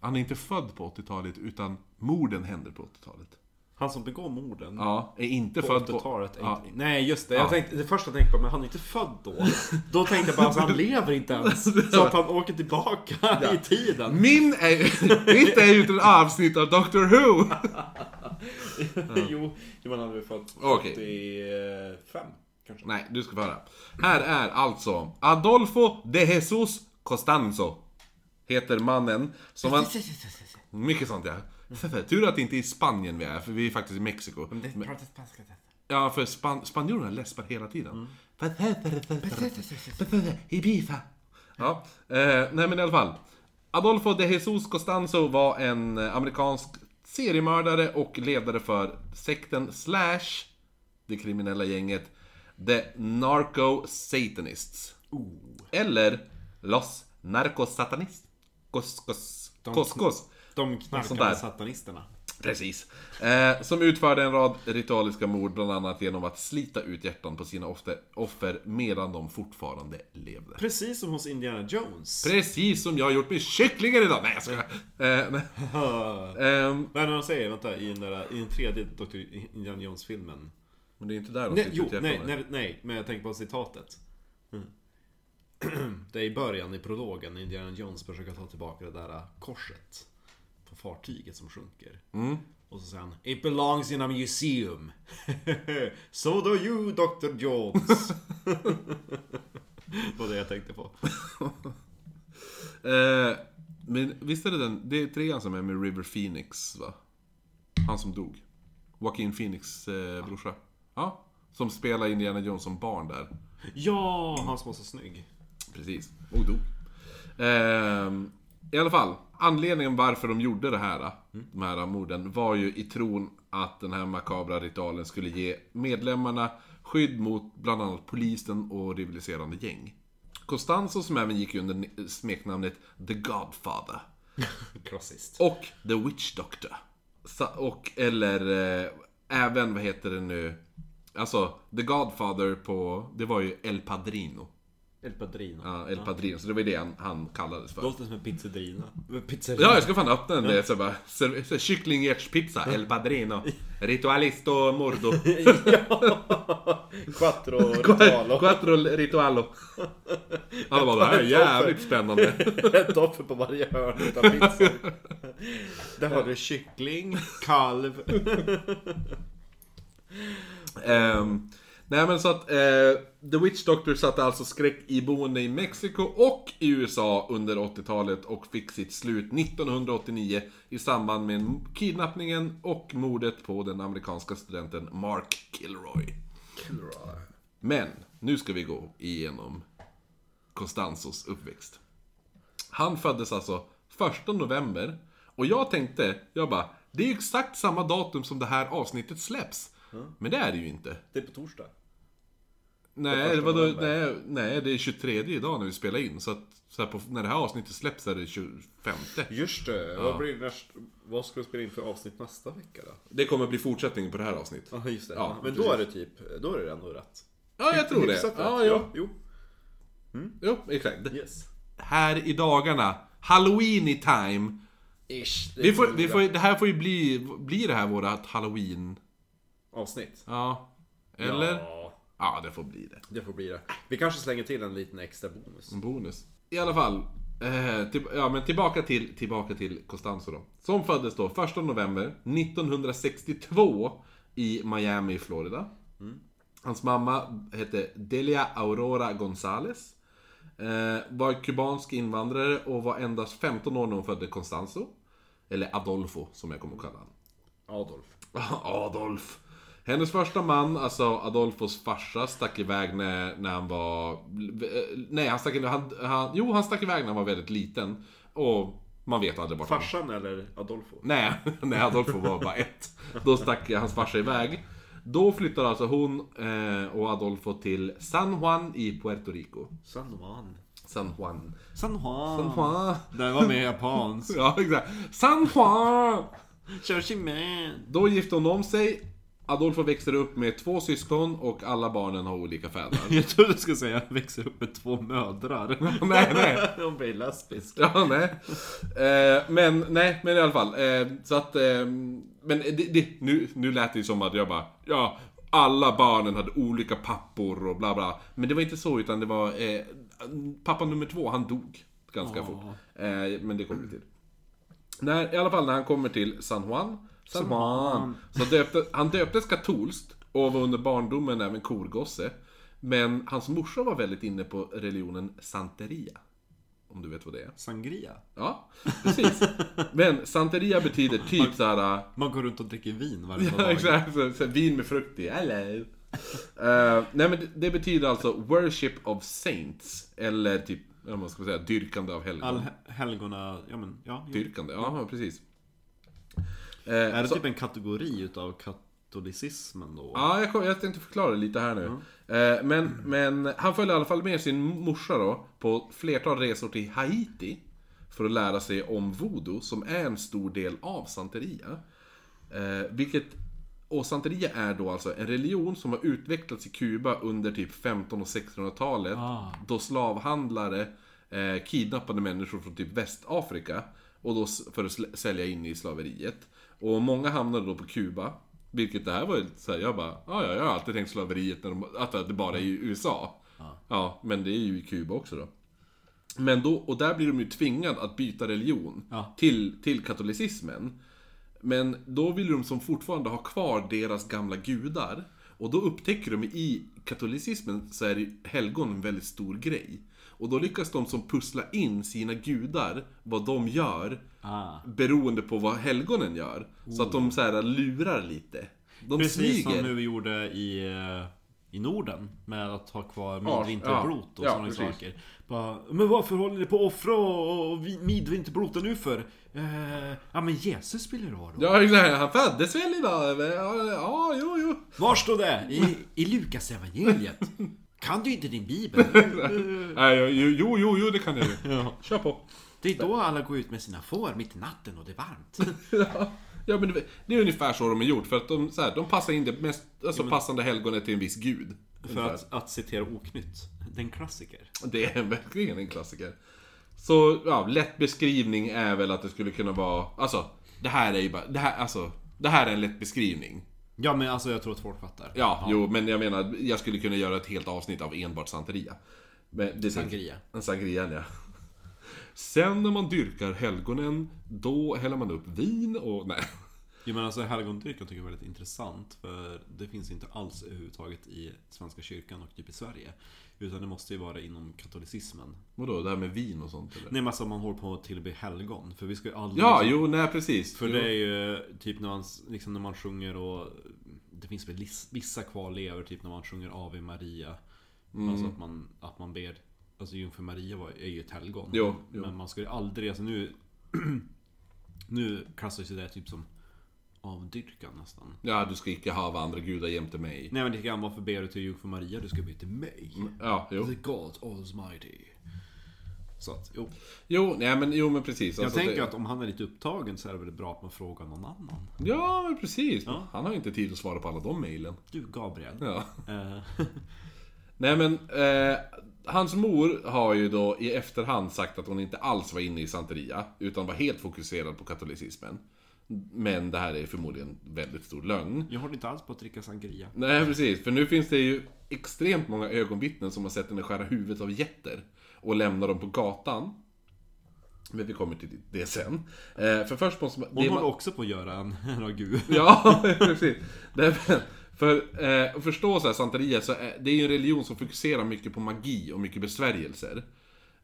Han är inte född på 80-talet, utan morden händer på 80-talet. Han som begår morden? Ja, är inte På född på... 80-talet? är Ja, inte- Nej just det, Ja. jag tänkte, det första jag tänkte på, men han är inte född då. [LAUGHS] Då tänkte jag bara, alltså, han lever inte ens. Så att han åker tillbaka i tiden. Min är... [LAUGHS] Mitt är ju ett avsnitt av Doctor Who! [LAUGHS] [LAUGHS] jo, jo, han hade väl född Okej. 85 kanske. Nej, du ska få höra. Här är alltså Adolfo de Jesus Costanzo. Heter mannen som han... Mycket sånt ja. Tur att det inte är i Spanien vi är, för vi är faktiskt i Mexiko. Men- Ja, för span spanjorerna läspar hela tiden. Ibiza. Ja, eh, nej men i alla fall. Adolfo de Jesus Costanzo var en amerikansk seriemördare och ledare för sekten slash det kriminella gänget The Narco Satanists. Eller Los Narcos Satanists. Kos, kos, kos, kos. De där. knarkande satanisterna. Precis. Eh, som utförde en rad ritualiska mord, bland annat genom att slita ut hjärtan på sina offer, medan de fortfarande levde. Precis som hos Indiana Jones. Precis som jag har gjort med kycklingar idag! Nej jag skojar. Eh, nej. [LAUGHS] Ehm, Vad är det de säger? Vänta, i den, där, i den tredje Dr. Indiana Jones-filmen. men det är inte där de Nej, sliter jo, ut nej, hjärtan. nej, nej, men jag tänker på citatet. Mm. [CLEARS THROAT] Det är i början i prologen när Indiana Jones försöker ta tillbaka det där korset. Fartyget som sjunker. Mm. Och så säger han It belongs in a museum. [LAUGHS] so do you Dr. Jones. det [LAUGHS] var det jag tänkte på. [LAUGHS] Eh, men visst är det den, det är trean som är med River Phoenix va? Han som dog. Joaquin Phoenix eh, brorsa. Ja. Som spelar Indiana Jones som barn där. Ja, han som var så snygg. Precis. Och dog. Ehm, I alla fall, anledningen varför de gjorde det här, de här morden, var ju i tron att den här makabra ritualen skulle ge medlemmarna skydd mot bland annat polisen och rivaliserande gäng. Costanzo som även gick under smeknamnet The Godfather. [LAUGHS] Klassiskt. Och The Witch Doctor. Och, eller eh, även, vad heter det nu? Alltså, The Godfather på, det var ju El Padrino. El Padrino. Ja, El Padrino, så det var det han, han kallades för. Låter som en pizzerina. Pizzerina. Ja, jag ska fan öppna den. Det är så bara, så, kycklingärtspizza, El Padrino. Ritualisto mordo. [LAUGHS] Quattro Qu- Quattro ritualo. [LAUGHS] Alla bara, det här är jävligt spännande. [LAUGHS] Ett offer på varje hörn utav pizzan. Där har du kyckling, kalv. Ehm, nej men så att eh, The Witch Doctor satte alltså skräck i boende i Mexiko och i USA under 80-talet och fick sitt slut 1989 i samband med kidnappningen och mordet på den amerikanska studenten Mark Kilroy. Men, nu ska vi gå igenom Costanzos uppväxt. Han föddes alltså 1 november och jag tänkte, jag bara, det är ju exakt samma datum som det här avsnittet släpps. Men det är det ju inte. Det är på torsdag. Nej, första vadå, november. nej, nej, det är 23 idag när vi spelar in. Så att så på, när det här avsnittet släpps är det 25. Just det. Vad, blir näst, vad ska du spela in för avsnitt nästa vecka då? Det kommer bli fortsättning på det här avsnittet. Ja, just det. Ja, Men då är det typ, då är det ändå rätt. Ja, jag tror det. Hyfsat Ja, rätt. jo, jo. jo, exakt. Yes. Här i dagarna, Halloween i time. Ish. Det Vi får, vi får, det här får ju bli, blir det här vårat Halloween? Avsnitt. Ja. Eller? Ja, Ja, det får bli det. det får bli det. Vi kanske slänger till en liten extra bonus. En bonus. I alla fall. Eh, till, ja, men tillbaka till, tillbaka till Costanzo då. Som föddes då 1 november 1962 i Miami, Florida. Hans mamma hette Delia Aurora Gonzales. Eh, var kubansk invandrare och var endast 15 år när hon födde Costanzo. Eller Adolfo, som jag kommer att kalla honom. Adolf. [LAUGHS] Adolf. Hennes första man, alltså Adolfos farsa, stack iväg när, när han var... Nej, han stack, han, han, jo, han stack iväg när han var väldigt liten. Och man vet aldrig vart han... Farsan eller Adolfo? Nej, [LAUGHS] nej, Adolfo var bara ett. Då stack hans farsa iväg. Då flyttade alltså hon eh, och Adolfo till San Juan i Puerto Rico. San Juan. San Juan. San Juan. San Juan. Det var med japanskt. [LAUGHS] Ja, exakt. San Juan! Då gifte hon om sig. Adolfo växer upp med två syskon och alla barnen har olika fäder. [LAUGHS] Jag trodde du skulle säga att jag växer upp med två mödrar. [LAUGHS] nej, nej. [LAUGHS] Hon blir lesbisk. Ja, nej. Eh, men, nej, men i alla fall. Eh, så att, eh, men det, det, nu, nu lät det ju som att jag bara, ja, alla barnen hade olika pappor och bla bla. Men det var inte så, utan det var, eh, pappa nummer två, han dog ganska fort. Eh, men det kommer vi till. När, I alla fall när han kommer till San Juan, San Juan, så döpte, han döptes katolskt och var under barndomen även korgosse. Men hans morsa var väldigt inne på religionen Santeria. Om du vet vad det är. Sangria. Ja, precis. Men Santeria betyder typ såhär... Man går runt och dricker vin varje Ja, dag. exakt. Så, så, vin med frukt i. Hello. Eh, nej men det, det betyder alltså Worship of Saints. Eller typ, vad man ska säga, dyrkande av helgon. All helgona, ja men, ja. ja. Dyrkande, ja precis. Eh, Är det så- typ en kategori utav katolicismen då? Ja, jag, kom, jag tänkte förklara lite här nu. Eh, men, men han följde i alla fall med sin morsa då på flertal resor till Haiti. För att lära sig om voodoo, som är en stor del av santeria. Eh, vilket, och santeria är då alltså en religion som har utvecklats i Kuba under typ 15 och 1600-talet. Ah. Då slavhandlare eh, kidnappade människor från typ Västafrika. Och då för att sälja in i slaveriet. Och många hamnade då på Kuba. Vilket det här var ju så här, jag bara, ja, ja, jag har alltid tänkt slaveriet när de, att det bara är i USA. Ja, men det är ju i Kuba också då. Men då, och där blir de ju tvingade att byta religion Ja. till, till katolicismen. Men då vill de som fortfarande ha kvar deras gamla gudar. Och då upptäcker de i katolicismen så är helgon en väldigt stor grej. Och då lyckas de som pussla in sina gudar, vad de gör, Ah. beroende på vad helgonen gör. Så att de så här lurar lite. De Precis smyger. som nu vi gjorde i, eh, i Norden med att ha kvar Ja, midvinterblot och ja, sådana precis. saker. Bara, men varför håller ni på att offra och, och vi- midvinterbloten nu för? Eh, ja men Jesus vill ju ha då. Ja, exakt. Han föddes väl idag? Ja, ja jo, jo. Var står det? I, i Lukas evangeliet. Kan du inte din bibel? [LAUGHS] Nej, jo, jo, jo, det kan jag ju. ja. Kör på. Det är då alla går ut med sina får mitt i natten och det är varmt. [LAUGHS] Ja, Ja, men det, det är ungefär så de har gjort. För att de, så här, de passar in det mest alltså, passande helgonet till en viss gud. För att, att citera Oknytt. Det är en klassiker. Det är verkligen en klassiker. Så, ja, lätt beskrivning är väl att det skulle kunna vara... Alltså, det här är ju bara... Det här, alltså, det här är en lätt beskrivning. Ja men alltså jag tror att folk fattar. Ja, jo, men jag menar, jag skulle kunna göra ett helt avsnitt av enbart Santeria. Men det Sangria. En sangria, ja. Sen när man dyrkar helgonen, då häller man upp vin och... Nej. Jo men alltså helgondyrkan tycker jag är väldigt intressant. För det finns inte alls överhuvudtaget i Svenska kyrkan och typ i Sverige. Utan det måste ju vara inom katolicismen. Vadå, det här med vin och sånt eller? Nej men alltså man håller på att tillbe helgon. För vi ska ju aldrig... Ja, jo, nej precis. För Jo. det är ju typ när man, liksom när man sjunger och Det finns väl vissa kvarlevor typ när man sjunger Ave Maria Mm. Alltså att man, att man ber Alltså Jungfru Maria var, är ju ett helgon Jo, jo. Men man ska ju aldrig, alltså nu [CLEARS THROAT] Nu klassas ju det typ som Avdyrkan nästan Ja, du ska icke ha andra gudar jämte mig. Nej men det kan varför ber du till Jungfru Maria? Du ska be till mig Ja, jo. The God Almighty Så att, jo Jo, nej men, jo, men precis. Jag Alltså, tänker det... att om han är lite upptagen så är det väl bra att man frågar någon annan Ja, men precis. Ja. Han har inte tid att svara på alla de mejlen. Du Gabriel Ja. Eh, [LAUGHS] Nej men, eh, hans mor har ju då i efterhand sagt att hon inte alls var inne i Santeria, utan var helt fokuserad på katolicismen. Men det här är förmodligen väldigt stor lögn. Jag håller inte alls på att dricka sangria Nej precis, för nu finns det ju extremt många ögonvittnen som har sett henne skära huvudet av getter och lämna dem på gatan. Men vi kommer till det sen. Eh, för först måste man... Hon håller man- också på att göra en ragu. [LAUGHS] Ja, precis. Därför, för eh, att förstå så här, Santeria, så är, det är ju en religion som fokuserar mycket på magi och mycket besvärjelser.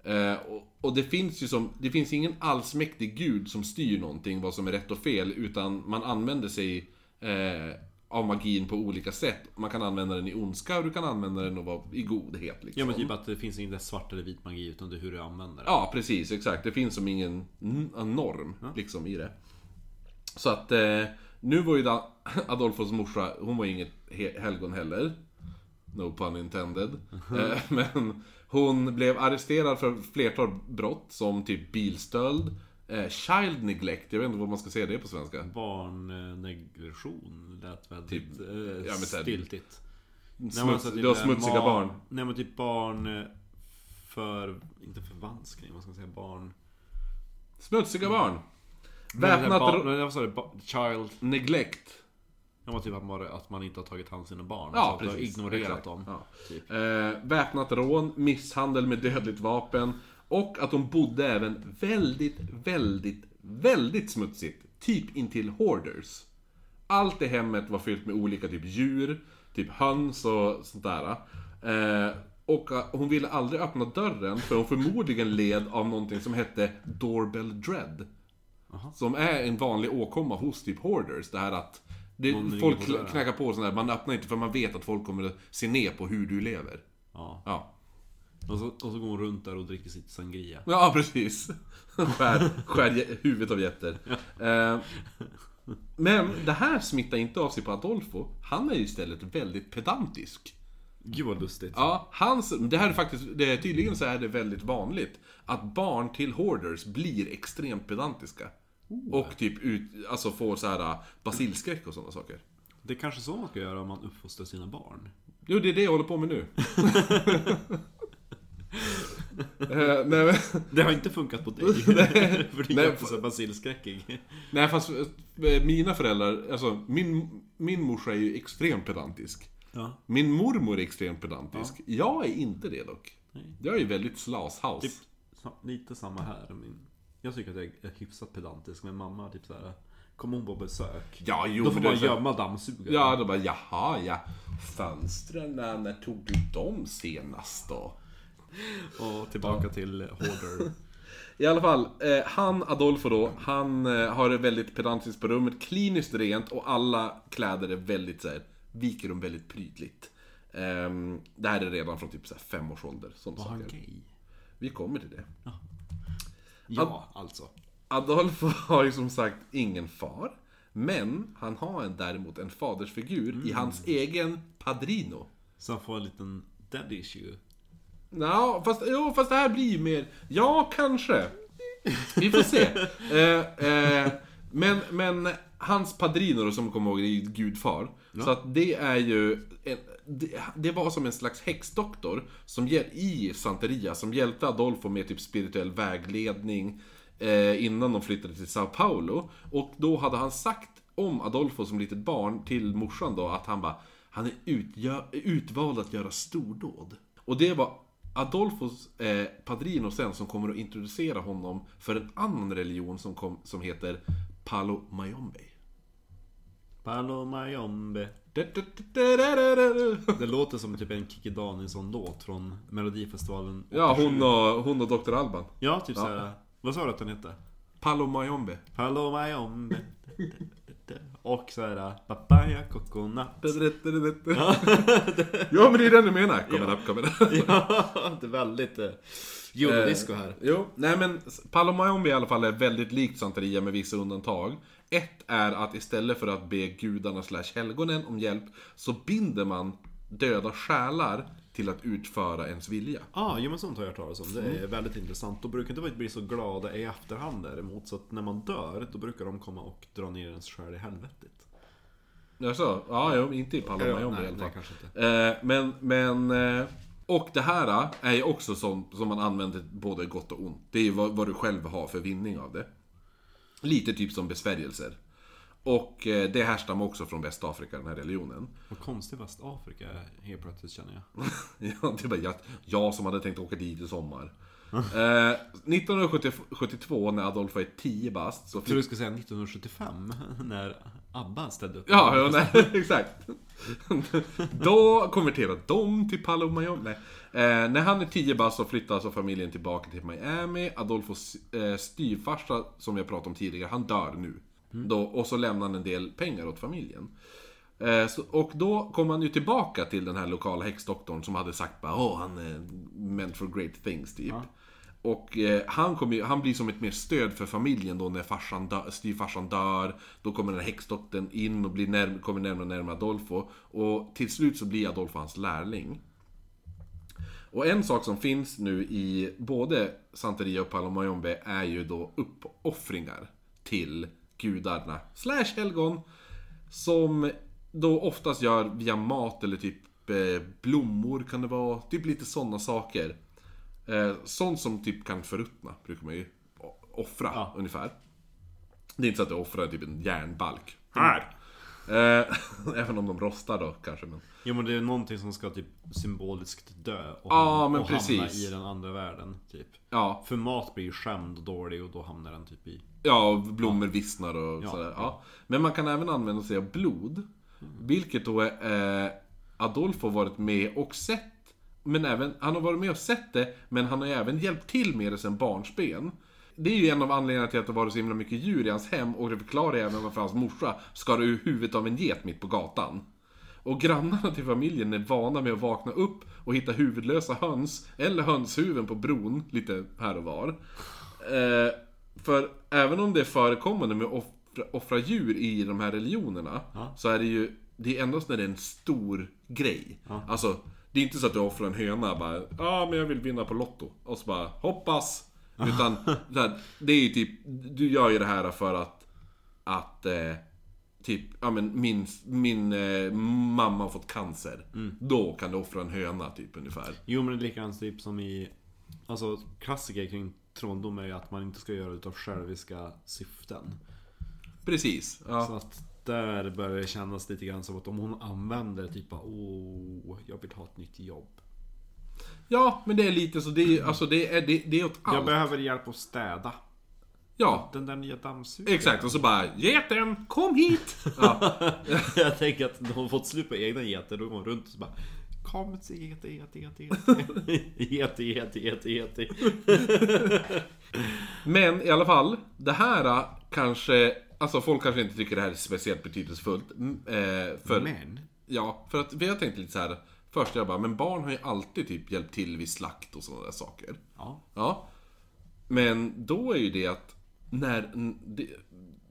Eh, och, och det finns ju som, det finns ingen allsmäktig gud som styr någonting, vad som är rätt och fel, utan man använder sig eh, av magin på olika sätt. Man kan använda den i ondska och du kan använda den och vara i godhet liksom. Ja men typ att det finns inte svart eller vit magi utan det är hur du använder det. Ja, precis, exakt. Det finns som ingen norm liksom i det. Så att eh, nu var ju [LAUGHS] Adolfos morsa, hon var inget he- helgon heller. No pun intended. [LAUGHS] eh, men hon blev arresterad för flertal brott som typ bilstöld, eh, child neglect, jag vet inte vad man ska säga det på svenska. Barnnegression lät väldigt Typ, eh, ja, stiltigt. Smuts, alltså typ du har smutsiga barn. Nej men typ barn eh, för, inte förvanskning, vad ska man säga, barn... Smutsiga barn! Nej, Väpnat vad sa du? Child... neglect. Ja men typ att man, att man inte har tagit hand om sina barn. Ja, så att du har precis. ignorerat Exakt. dem. Ja. Typ. Eh, väpnat rån, misshandel med dödligt vapen och att de bodde även väldigt, väldigt, väldigt smutsigt. Typ intill hoarders. Allt i hemmet var fyllt med olika typ djur, typ höns och sånt där. Eh, och eh, hon ville aldrig öppna dörren för hon förmodligen led av någonting som hette Doorbell Dread. Som är en vanlig åkomma hos typ hoarders. Det här att det, folk knackar på sånt där, man öppnar inte för man vet att folk kommer att se ner på hur du lever. Ja. Ja. Och så, och så går hon runt där och dricker sitt sangria. Ja, precis. [LAUGHS] Skär, skär huvudet av getter. Eh, men det här smittar inte av sig på Adolfo. Han är ju istället väldigt pedantisk. Gud vad lustigt. Ja, hans, det här är faktiskt, det är, tydligen så är det väldigt vanligt att barn till hoarders blir extremt pedantiska. Och typ ut, alltså får så här äh, basilskräck och sådana saker. Det är kanske så man ska göra om man uppfostrar sina barn. Jo, det är det jag håller på med nu. [LAUGHS] Eh, nej, men, Det har inte funkat på dig. [LAUGHS] [LAUGHS] För du är inte så basilskräckig. nej, fast eh, mina föräldrar, alltså min, min morsa är ju extremt pedantisk. Ja. Min mormor är extremt pedantisk. Jag är inte det dock. Nej. Jag är väldigt slashouse. Typ, lite samma här. Min, jag tycker att jag är hyfsat pedantisk, men mamma typ såhär Kommer hon på besök? Ja, jo, Då får man så- gömma dammsugaren. Ja, då bara jaha, ja. Fönstren, när, när tog du dem senast då? Och tillbaka till Hoarder. [LAUGHS] I alla fall, eh, han Adolfo då, han eh, har det väldigt pedantiskt på rummet, kliniskt rent och alla kläder är väldigt så här, viker dem väldigt prydligt. Ehm, det här är redan från typ så här, fem års ålder. Var han gay? Vi kommer till det. Ja, alltså. Adolfo har ju som sagt ingen far, men han har en, däremot en fadersfigur i hans egen padrino. Så han får en liten dead issue. Ja, fast, jo, fast det här blir ju mer... Ja, kanske. Vi får se. [LAUGHS] Eh, eh, men, men hans padrino då, som jag kommer ihåg, det är ju gudfar. Så att det är ju... En, det, det var som en slags häxdoktor som i Santeria, som hjälpte Adolfo med typ spirituell vägledning eh, innan de flyttade till Sao Paulo. Och då hade han sagt om Adolfo som litet barn till morsan då att han bara Han är utgö, utvald att göra stordåd. Och det var Adolfos eh, padrino sen som kommer att introducera honom för en annan religion som, kom, som heter Palo Mayombe. Palo Mayombe. Det låter som typ en Kikki Danielsson-låt från Melodifestivalen. Ja, hon och, hon och Dr. Alban. Ja, typ såhär. Vad sa du att den hette? Palo Mayombe. Palo Mayombe. Och såhär, papaya coconut. Ja, men det är den du menar. Coming up, coming up. Ja, det är väldigt eh, eurodisco här. Jo, nej men Palo Mayombe i alla fall är väldigt likt Santeria med vissa undantag. Ett är att istället för att be gudarna slash helgonen om hjälp så binder man döda själar till att utföra ens vilja. Ja, jo men sånt har jag hört talas om. Det är väldigt intressant. De brukar inte bli så glada i efterhand däremot. Så att när man dör, då brukar de komma och dra ner ens själ i helvetet. Jaså? Ja, jo, inte i Ja, Mayombe i nej, alla fall. nej, kanske inte. Eh, men, men... Eh, och det här eh, är ju också sånt som man använder både gott och ont. Det är ju vad, vad du själv har för vinning av det. Lite typ som besvärjelser. Och eh, det härstammar också från Västafrika, den här religionen. Vad konstigt Västafrika är helt plötsligt känner jag. [LAUGHS] Ja, det bara jag, jag som hade tänkt åka dit i sommar. [LAUGHS] Eh, 1972 när Adolf var 10 bast så Jag tror du skulle säga 1975 [LAUGHS] när ABBA ställde upp. Ja, ja nej, exakt. Då konverterade de till Palo. Nej. Eh, när han är 10 bast så flyttar alltså familjen tillbaka till Miami. Adolfos eh, styvfarsa, som vi har pratat om tidigare, han dör nu. Då, och så lämnar han en del pengar åt familjen. Eh, så, och då kommer han ju tillbaka till den här lokala häxdoktorn som hade sagt bara Åh, han är meant for great things, typ. Och eh, han, kommer, han blir som ett mer stöd för familjen då när farsan dö, styvfarsan dör. Då kommer den här häxdoktorn in och blir närm- kommer närmare och närmare Adolfo. Och till slut så blir Adolfo hans lärling. Och en sak som finns nu i både Santeria och Palo Mayombe är ju då uppoffringar till gudarna, slash helgon, som då oftast gör via mat eller typ eh, blommor kan det vara, typ lite sådana saker. Eh, sånt som typ kan förruttna brukar man ju offra Ja. ungefär. Det är inte så att du offrar typ en järnbalk. Här! Eh, [LAUGHS] även om de rostar då kanske. Men... Jo men det är någonting som ska typ symboliskt dö och, Ja, men och hamna i den andra världen. Typ. Ja, För mat blir ju skämd och dålig och då hamnar den typ i... Ja, och blommor vissnar och Ja. sådär. Ja. Men man kan även använda sig av blod. Vilket då är, eh, Adolfo varit med och sett. Men även, han har varit med och sett det, men han har ju även hjälpt till med det sen barnsben. Det är ju en av anledningarna till att det varit så himla mycket djur i hans hem och det förklarar även varför hans morsa skar ur huvudet av en get mitt på gatan. Och grannarna till familjen är vana med att vakna upp och hitta huvudlösa höns eller hönshuvuden på bron lite här och var. Eh, för även om det är förekommande med att offra, offra djur i de här religionerna så är det ju det är endast när det är en stor grej. Alltså, det är inte så att du offrar en höna bara Ja, men jag vill vinna på Lotto. Och så bara hoppas. [LAUGHS] Utan här, det är ju typ, du gör ju det här för att att eh, Typ, ja men min, min eh, mamma har fått cancer. Då kan du offra en höna typ ungefär. Jo men det är likadant typ som i... Alltså klassiker kring trondom är ju att man inte ska göra det utav själviska syften. Precis. Ja. Så att där börjar det kännas lite grann som att om hon använder typ bara, åh, jag vill ha ett nytt jobb. Ja, men det är lite så. Det är, alltså det är, det, det är åt Jag allt. behöver hjälp att städa. Ja, Den där nya dammsugaren. exakt. Och så bara Geten, kom hit! [LAUGHS] Ja, [LAUGHS] jag tänker att när hon fått slut på egna getter, då går hon runt och så bara Kom till gete, gete, gete, gete, gete, [LAUGHS] gete, gete, gete. men i alla fall. Det här äh, kanske... Alltså folk kanske inte tycker det här är speciellt betydelsefullt. Mm, Eh, för, Men, Ja, för att vi har tänkt lite så här. Först jag bara, men barn har ju alltid typ hjälpt till vid slakt och sådana där saker. ja. Ja. Men då är ju det att när det,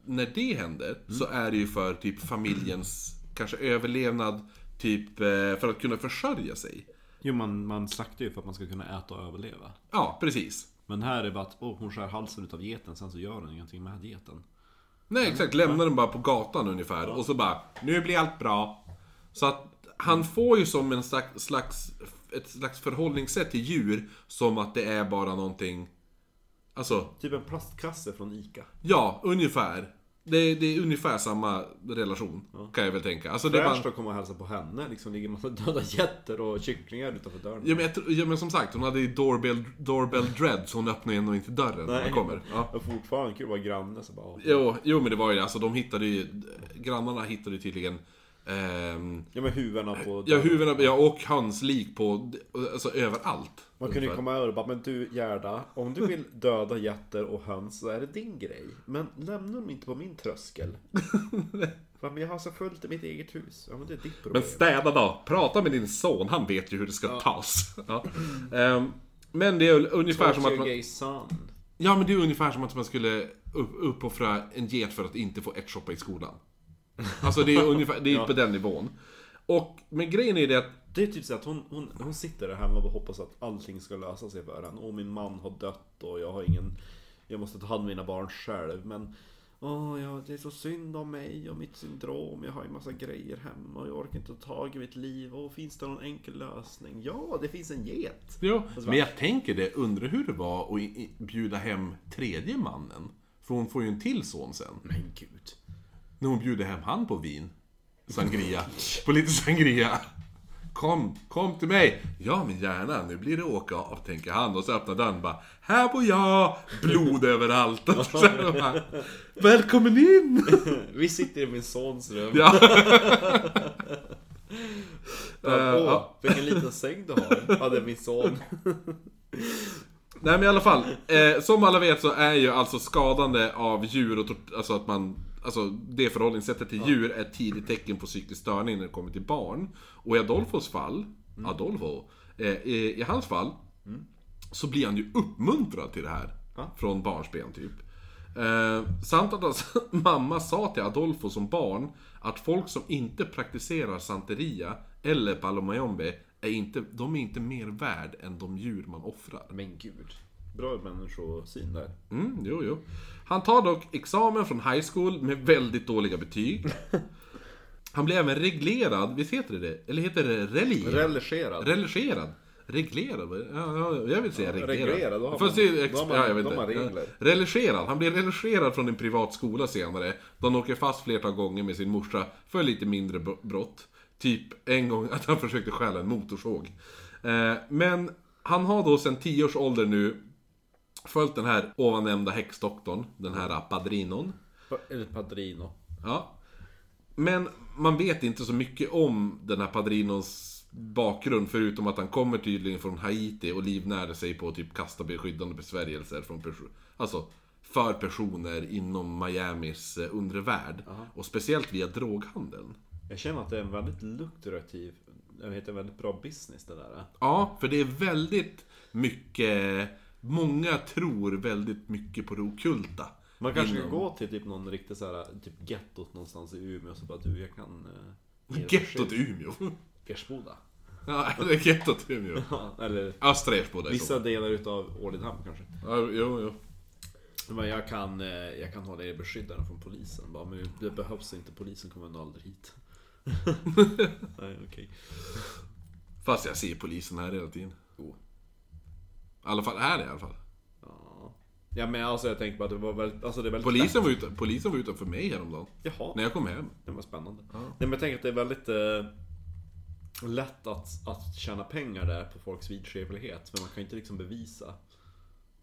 när det händer så är det ju för typ familjens kanske överlevnad, typ eh, för att kunna försörja sig. Jo, man, man slaktar ju för att man ska kunna äta och överleva. Ja, precis. Men här är det bara att, oh, hon skär halsen utav geten, sen så gör hon ingenting med geten. Nej, exakt. Lämnar den bara på gatan ungefär. Och så bara, nu blir allt bra. Så att han får ju som en slags, slags, ett slags förhållningssätt till djur som att det är bara någonting... Alltså, Typ en plastkasse från ICA. ja, ungefär. Det är, det är ungefär samma relation, kan jag väl tänka. Alltså, det Fräscht bara, att komma och hälsa på henne. Liksom ligger massa döda getter och kycklingar utanför dörren. ja, men, jag, ja, men som sagt, hon hade ju doorbell, doorbell dread, så hon öppnar ju ändå inte dörren när man kommer. Ja. Och fortfarande kul att vara granne så bara... Jo, jo, men det var ju alltså, de hittade ju... Grannarna hittade ju tydligen... ehm, Ja men huvudena på Ja, huvudena, ja, och hans lik på, alltså överallt. Man kunde ju komma över och bara, men du Gerda, om du vill döda getter och höns så är det din grej. Men lämna dem inte på min tröskel. [LAUGHS] Men jag har så fullt i mitt eget hus. Ja men det är ditt problem. Men städa då, prata med din son, han vet ju hur det ska tas. [LAUGHS] Ja. Ehm, men det är ungefär Talk som att man, son. Ja men det är ungefär som att man skulle upp, uppoffra en get för att inte få ärtsoppa i skolan. Alltså det är [LAUGHS] ungefär, det är på den nivån. Och, men grejen är det att Det är typ så att hon, hon, hon sitter där hemma och hoppas att allting ska lösa sig för henne. Och min man har dött och jag har ingen... Jag måste ta hand om mina barn själv. Men... Åh, ja, det är så synd om mig och mitt syndrom. Jag har ju massa grejer hemma och jag orkar inte ta tag i mitt liv. Och finns det någon enkel lösning? Ja, det finns en get. Ja, men jag tänker det, undrar hur det var att bjuda hem tredje mannen. För hon får ju en till son sen. Men gud. När hon bjuder hem han på vin. Sangria. på lite sangria. Kom, kom till mig. Ja men gärna, nu blir det åka av, tänker han. Och så öppnar dörren bara. Här bor jag! Blod överallt. [LAUGHS] Och så bara, Välkommen in! [LAUGHS] Vi sitter i min sons rum. ja. [LAUGHS] Bara, Åh, ja. vilken liten säng du har. Ja, det är min son. Nej men i alla fall. Eh, som alla vet så är ju alltså skadande av djur och alltså att man Alltså det förhållningssättet till djur är ett tidigt tecken på psykisk störning när det kommer till barn. Och i Adolfos fall, Adolfo, eh, i, i hans fall Så blir han ju uppmuntrad till det här. Från barnsben typ. Eh, samt att hans [LAUGHS] mamma sa till Adolfo som barn att folk som inte praktiserar santeria eller palomayombe är inte, de är inte mer värd än de djur man offrar. Men gud. Bra människosyn där. Mm, jo, jo. Han tar dock examen från high school med väldigt dåliga betyg. Han blir även reglerad, visst heter det det? Eller heter det religion? Religerad. Religerad? Reglerad? Ja, jag vill säga reglerad. reglerad, då har Fast man- ex- har man- ja, jag vet inte. regler. Religerad. Han blir religerad från en privat skola senare. Då han åker fast flertal gånger med sin morsa för lite mindre br- brott. Typ en gång att han försökte stjäla en motorsåg. Eh, Men han har då sedan 10 års ålder nu följt den här ovan nämnda häxdoktorn, den här padrinon. Eller padrino. Ja. Men man vet inte så mycket om den här padrinons bakgrund förutom att han kommer tydligen från Haiti och livnärde sig på typ kasta beskyddande besvärjelser från perso- Alltså för personer inom Miamis eh, undre värld. Och speciellt via droghandeln. Jag känner att det är en väldigt lukrativ, jag vet, en väldigt bra business det där. Ja, för det är väldigt mycket... Många tror väldigt mycket på det ockulta. Man kanske ska gå till typ någon riktig så här, typ gettot någonstans i Umeå så bara du, jag kan... eh, Gettot skydd." Umeå. Ersboda. [LAUGHS] Ja, är gettot Umeå. [LAUGHS] Ja, Eller Östra Ersboda i vissa delar utav Ålidhem kanske. Ja, jo, jo. Men jag kan, eh, jag kan hålla er beskyddade från polisen. Bara, men det behövs inte, polisen kommer nog aldrig hit. [LAUGHS] Nej, okej. Fast jag ser polisen här hela tiden. Oh. I alla fall här i alla fall. Ja. ja men alltså jag tänkte bara att det var väldigt, alltså det är väldigt Polisen var, ute, polisen var utanför mig häromdagen. Jaha, När jag kom hem. det var spännande. Nej men jag tänker att det är väldigt eh, lätt att, att tjäna pengar där på folks vidskeplighet. Men man kan ju inte liksom bevisa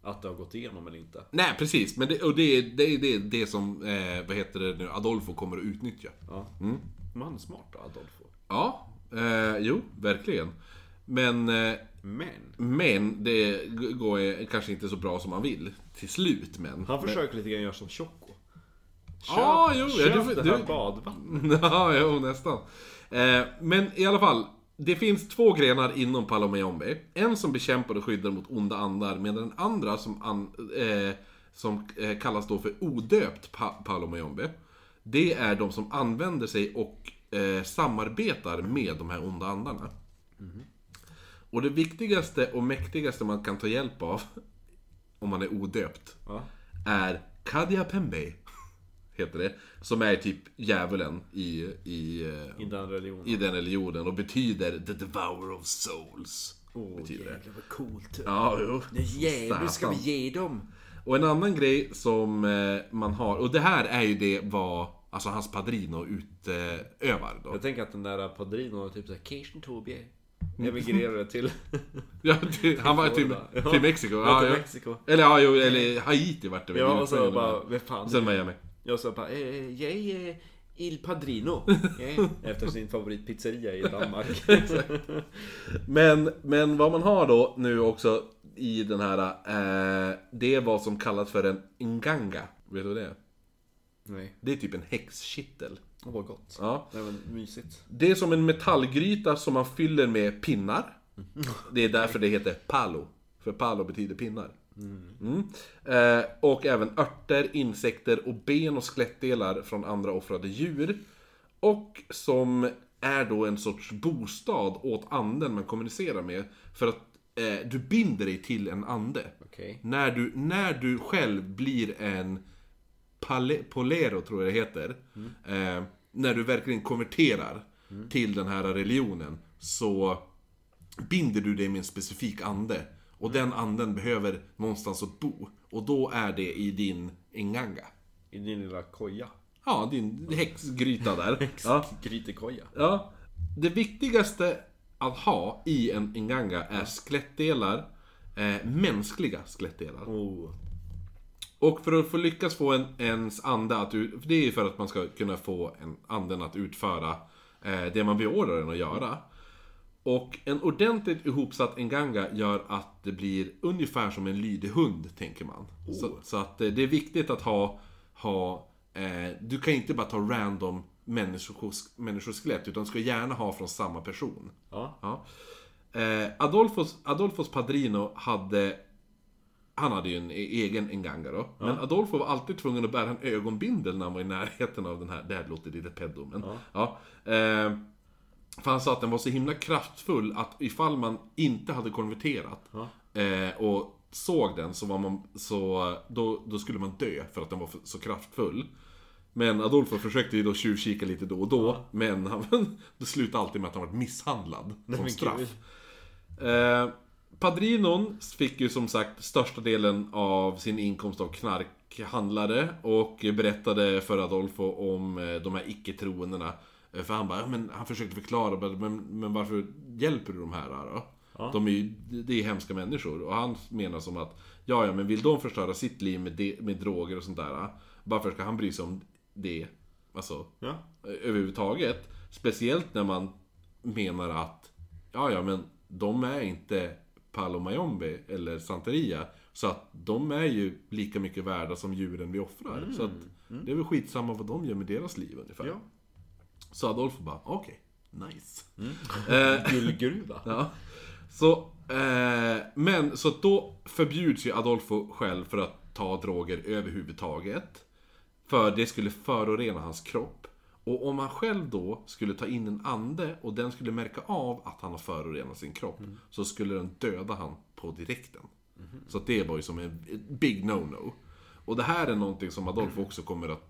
att det har gått igenom eller inte. Nej, precis. Men det, och det, är- det är det, det som, eh, vad heter det nu, Adolfo kommer att utnyttja. Ja. Men han är smart då, Adolfo. Ja, eh, jo, verkligen. Men, eh, Men, men det går kanske inte så bra som man vill. Till slut, men. han försöker lite grann göra som. Köp, Ja, jo, ja, köp du- det du- här badvattnet. [LAUGHS] Ja, jo, nästan. Eh, men i alla fall. Det finns två grenar inom Palomayombe. En som bekämpar och skyddar mot onda andar, medan den andra som, an, eh, som eh, kallas då för odöpt pa Palomayombe. Det är de som använder sig och eh, samarbetar med de här onda andarna. Och det viktigaste och mäktigaste man kan ta hjälp av, om man är odöpt, Ja. är Kadia Pembe. heter det. Som är typ djävulen i, i, eh, I den religionen. i den religionen och betyder the devourer of souls. Åh, betyder det. jävlar vad coolt. Ja, jo. Jävlar ska vi ge dem. Och en annan grej som eh, man har, och det här är ju det vad alltså hans padrino utövar då. Jag tänker att den där Padrino typ såhär, Kirsten Tobie. Emigrerade till... [LAUGHS] Ja, till, han var till, Ja. till Mexiko. Ja, Ja, till ja. Mexiko. Eller ja, jo, eller Haiti vart det väl. Ja, och så bara, vad fan. Sen Miami. Jag sa bara, eh, jag är Il Padrino. [LAUGHS] Eh, Efter sin favoritpizzeria i [LAUGHS] Danmark. Men, men vad man har då nu också i den här, eh, det är vad som kallas för en inganga. Vet du vad det är? Nej, Det är typ en häxkittel. åh vad gott. Ja. Det var mysigt. Det är som en metallgryta som man fyller med pinnar. Det är därför det heter palo. För palo betyder pinnar. Mm. Eh, och även örter, insekter och ben och skelettdelar från andra offrade djur. Och som är då en sorts bostad åt anden man kommunicerar med. För att eh, du binder dig till en ande. Okej. När du, när du själv blir en pale, polero, tror jag det heter. Eh, när du verkligen konverterar till den här religionen så binder du dig med en specifik ande. Och den anden behöver någonstans att bo. Och då är det i din inganga. I din lilla koja. Ja, din häxgryta där. [LAUGHS] ja. Grytekoja. Ja. Det viktigaste att ha i en inganga är skelettdelar. Eh, mänskliga skelettdelar. Oh. Och för att få lyckas få en, ens ande att ut, för det är ju för att man ska kunna få en anden att utföra eh, det man beordrar den att göra. Och en ordentligt ihopsatt enganga gör att det blir ungefär som en lydig hund, tänker man. Så, så att eh, det är viktigt att ha, ha eh, du kan inte bara ta random människos, människoskelett, utan du ska gärna ha från samma person. Ja. Ja. Eh, Adolfos, Adolfos Padrino hade han hade ju en e- egen enganga då. Men Adolfo var alltid tvungen att bära en ögonbindel när han var i närheten av den här. Det här låter lite pedo men. Ja. Eh, för han sa att den var så himla kraftfull att ifall man inte hade konverterat eh, och såg den så var man så då, då skulle man dö för att den var så kraftfull. Men Adolfo försökte ju då tjuvkika lite då och då. Men han, [LAUGHS] det slutade alltid med att han var misshandlad som men straff. Eh, Padrinon fick ju som sagt största delen av sin inkomst av knarkhandlare och berättade för Adolfo om eh, de här icke-troendena. Eh, För han bara, ja, men han försökte förklara, men, men varför hjälper du de här då? De är ju, det är hemska människor. Och han menar som att, ja ja men vill de förstöra sitt liv med, de, med droger och sånt där, varför ska han bry sig om det? Alltså, Ja. överhuvudtaget. Speciellt när man menar att, ja ja men de är inte Palo Mayombe eller Santeria. Så att de är ju lika mycket värda som djuren vi offrar. Så att det är väl skitsamma vad de gör med deras liv ungefär. Ja. Så Adolfo bara, okej, nice. Eh, [LAUGHS] Guldgruva. [LAUGHS] Ja. Så, eh, men så att då förbjuds ju Adolfo själv för att ta droger överhuvudtaget. För det skulle förorena hans kropp. Och om han själv då skulle ta in en ande och den skulle märka av att han har förorenat sin kropp. Så skulle den döda han på direkten. Så att det var ju som en big no-no. Och det här är någonting som Adolfo också kommer att...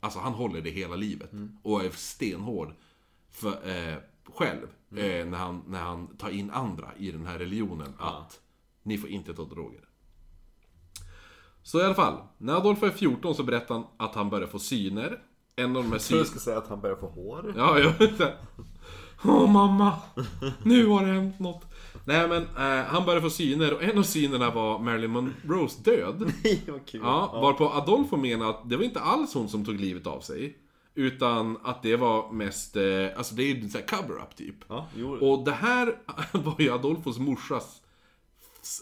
Alltså han håller det hela livet. Och är stenhård för, eh, själv. Eh, när, han, när han tar in andra i den här religionen. Att ni får inte ta droger. Så i alla fall. När Adolfo är 14 så berättar han att han börjar få syner. En av de här jag synerna... ska säga att han börjar få hår. Ja, ja. så här. Åh mamma, nu har det hänt något. Nej men, eh, han började få syner och en av synerna var Marilyn Monroes död. [LAUGHS] Nej, vad kul. Ja, varpå Adolfo menar att det var inte alls hon som tog livet av sig. Utan att det var mest, eh, alltså det är ju en sån här cover-up typ. Ja, jo. Och det här [LAUGHS] var ju Adolfos morsas...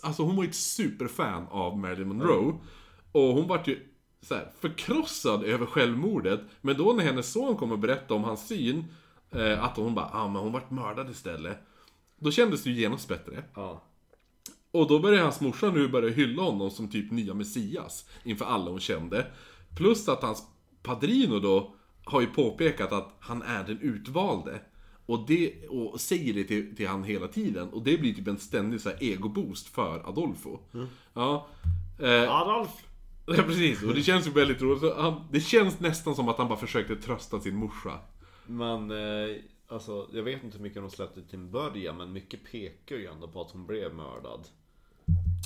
Alltså hon var ju ett superfan av Marilyn Monroe. Och hon vart ju så här, förkrossad över självmordet. Men då när hennes son kom och berättade om hans syn, eh, att hon bara ah, men hon vart mördad istället. Då kändes det ju genast bättre. Ja. Och då började hans morsa nu börja hylla honom som typ nya Messias inför alla hon kände. Plus att hans padrino då har ju påpekat att han är den utvalde. Och, det, och säger det till, till han hela tiden. Och det blir typ en ständig så här egoboost för Adolfo. Ja. Eh, Adolf! [LAUGHS] Ja, precis. Och det känns ju väldigt roligt. Han, det känns nästan som att han bara försökte trösta sin morsa. Men, eh, alltså, jag vet inte hur mycket de släppte till en början, men mycket pekar ju ändå på att hon blev mördad.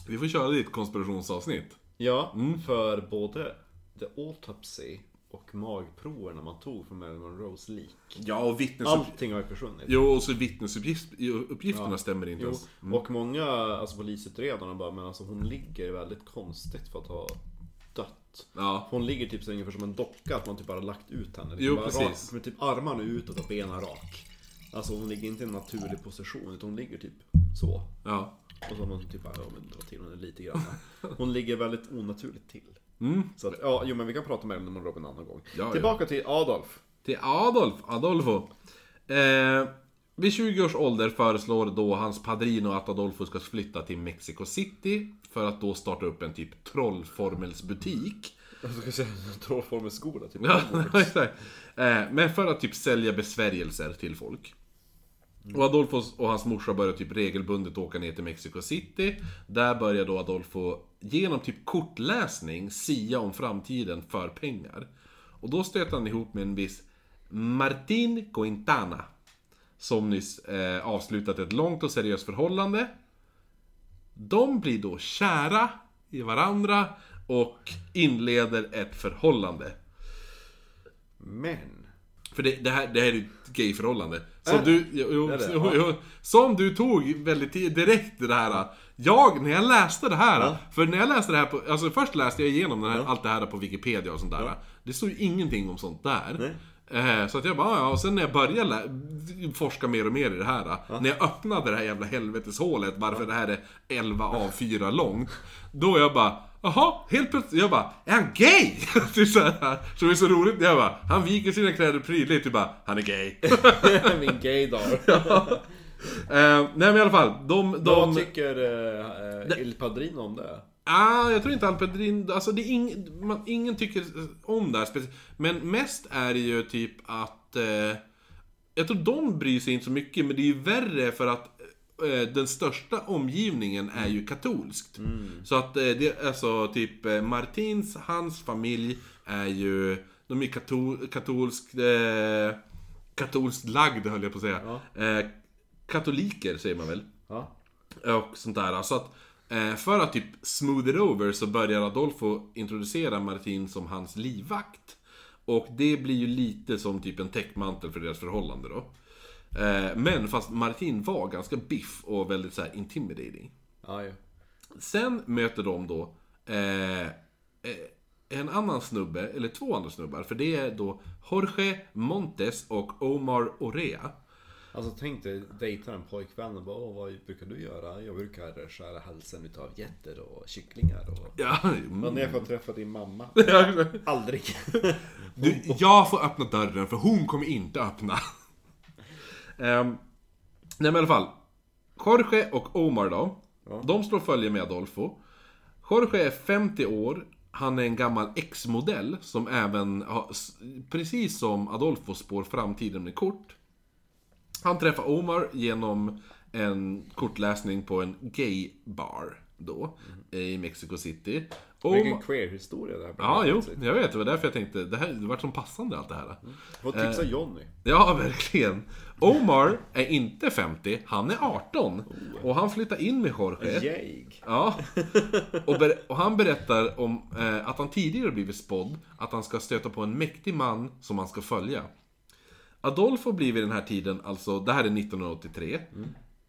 Vi får köra ditt konspirationsavsnitt. Ja, för både The Autopsy och magproverna man tog från Marilyn Monroes lik. Ja, och vittnesuppgifterna. Allting har ju försvunnit. Jo, och så vittnesuppgifterna stämmer inte Jo, ens. och många alltså, polisutredarna bara, men alltså hon ligger väldigt konstigt för att ha dött. Ja. Hon ligger typ så ungefär som en docka, att man typ bara lagt ut henne. Jo, bara precis. Rak, med typ armarna utåt och benen rak. Alltså hon ligger inte i en naturlig position, utan hon ligger typ så. Ja. Och så har man typ bara, ja men dra till henne lite grann. [LAUGHS] Hon ligger väldigt onaturligt till. Mm. Så att, ja, jo men vi kan prata henne om Robin en annan gång. Ja, Tillbaka till Adolf. Till Adolf, Adolfo. Eh, vid 20 års ålder föreslår då hans padrino att Adolfo ska flytta till Mexico City för att då starta upp en typ trollformelsbutik. Jag ska säga trollformelskola typ. [LAUGHS] Ja, exakt. Eh, men för att typ sälja besvärjelser till folk. Och Adolfo och hans morsa börjar typ regelbundet åka ner till Mexico City. Där börjar då Adolfo genom typ kortläsning sia om framtiden för pengar. Och då stöter han ihop med en viss Martin Quintana. Som nyss eh, avslutat ett långt och seriöst förhållande. De blir då kära i varandra och inleder ett förhållande. Men. För det, det, här, det här är ett gayförhållande. Som Äh, du, jo, det? jo, Ja. jo, som du tog väldigt direkt det här. Jag, när jag läste det här. Ja. För när jag läste det här på, alltså först läste jag igenom här, Ja. allt det här på Wikipedia och sånt där. Det stod ju ingenting om sånt där. Nej. Eh, Så att jag bara, ja, och sen när jag började forska mer och mer i det här. När jag öppnade det här jävla helveteshålet, varför det här är 11 av 4 långt. Då jag bara, jaha, helt plötsligt, jag bara, är han gay? [LAUGHS] typ så, här, så det är så roligt, jag bara, han viker sina kläder prydligt, typ bara, han är gay. [LAUGHS] Min gaydar. [LAUGHS] Eh, nej men i alla fall, de... Vad de tycker uh, uh, Il Padrino om det? Ah, jag tror inte Alpedrin, alltså det är ing, man, ingen tycker om det här speciellt. Men mest är det ju typ att... Eh, jag tror de bryr sig inte så mycket, men det är ju värre för att eh, den största omgivningen är ju katolskt. Så att eh, det är alltså typ eh, Martins, hans familj är ju... De är katol, katolskt... Eh, katolskt lagd höll jag på att säga. Eh, katoliker säger man väl? Ja. och sånt där. Så att för att typ smooth it over så börjar Adolfo introducera Martin som hans livvakt. Och det blir ju lite som typ en täckmantel för deras förhållande då. Eh, men fast Martin var ganska biff och väldigt så här intimidating. Ja, ja. Sen möter de då eh, eh, en annan snubbe, eller två andra snubbar. För det är då Jorge Montes och Omar Orea. Alltså tänk dig dejta en pojkvän och bara Åh, vad brukar du göra? Jag brukar skära halsen utav getter och kycklingar och... Ja, Men när jag får träffa din mamma? [LAUGHS] Aldrig! [LAUGHS] Du, jag får öppna dörren för hon kommer inte öppna. um, [LAUGHS] nej men i alla fall. Jorge och Omar då. De slår följe med Adolfo. Jorge är 50 år. Han är en gammal X-modell som även har, precis som Adolfo spår framtiden med kort. Han träffar Omar genom en kortläsning på en gay-bar då, i Mexico City. Vilken Omar, queer-historia det här. Ja, jo, jag vet. Det var därför jag tänkte, det här det vart som passande allt det här. Får tipsa Jonny. Ja, [LAUGHS] verkligen. Omar är inte 50, han är 18. Och han flyttar in med Jorge. Jäg. Ja. [LAUGHS] Och, ber- och han berättar om eh, att han tidigare blivit spådd att han ska stöta på en mäktig man som han ska följa. Adolfo blir vid den här tiden, alltså det här är 1983.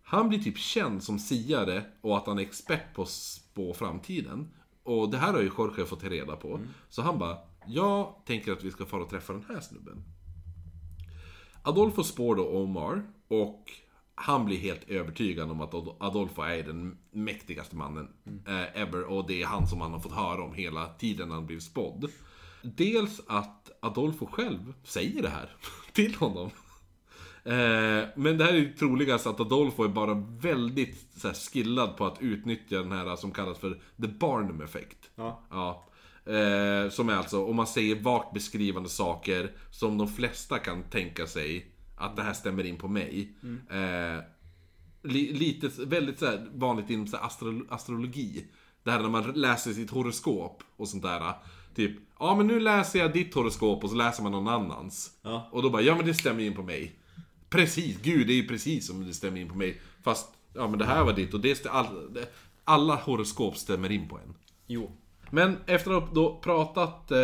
Han blir typ känd som siare och att han är expert på att spå framtiden. Och det här har ju Jorge fått reda på. Så han bara, jag tänker att vi ska fara och träffa den här snubben. Adolfo spår då Omar och han blir helt övertygad om att Ad- Adolfo är den mäktigaste mannen eh, ever och det är han som han har fått höra om hela tiden han blivit spådd. Dels att Adolfo själv säger det här [LAUGHS] till honom. Eh, men det här är ju troligast att Adolfo är bara väldigt så här, skillad på att utnyttja den här som kallas för the Barnum effect. Ja. Ja. Eh, som är alltså, om man säger vagt beskrivande saker som de flesta kan tänka sig att det här stämmer in på mig. Eh, li, lite, väldigt så här, vanligt inom så astro, astrologi. Det här när man läser sitt horoskop och sånt där. Typ, ja men nu läser jag ditt horoskop och så läser man någon annans. Ja. Och då bara, ja men det stämmer in på mig. Precis, gud det är ju precis som det stämmer in på mig. Fast, ja men det här var ditt och det all, det- alla horoskop stämmer in på en. Jo. Men efter att ha då pratat eh,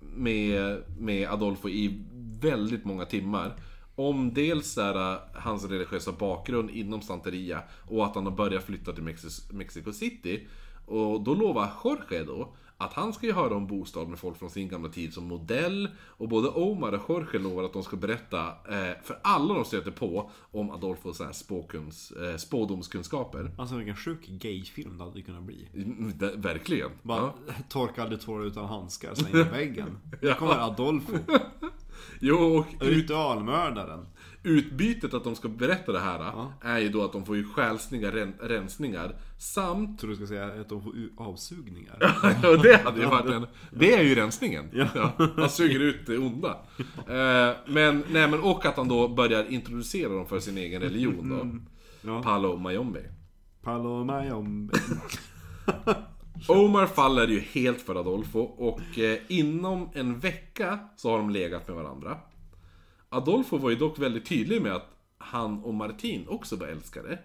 med, med Adolfo i väldigt många timmar om dels där, eh, hans religiösa bakgrund inom Santeria och att han har börjat flytta till Mexico City. Och då lovar Jorge då att han ska ju höra om bostad med folk från sin gamla tid som modell. Och både Omar och Jorge lovar att de ska berätta eh, för alla de stöter på om Adolfos så här spåkuns, eh, spådomskunskaper. Alltså vilken sjuk gayfilm det hade kunnat bli. Mm, ver- Verkligen. Bara torka aldrig tårar utan handskar, [LAUGHS] släng i väggen. Nu kommer Adolfo. [LAUGHS] Jo, och Ritualmördaren. Utbytet att de ska berätta det här är ju då att de får ju själsliga ren- rensningar samt... Tror du ska säga att de får avsugningar. [LAUGHS] och det hade ju varit en... Det är ju rensningen. Ja. Han suger ut det onda. Eh, men, nej men och att han då börjar introducera dem för sin egen religion då. Ja. Palo Mayombe. Palomayombe. [LAUGHS] Omar faller ju helt för Adolfo och eh, inom en vecka så har de legat med varandra. Adolfo var ju dock väldigt tydlig med att han och Martin också var älskare.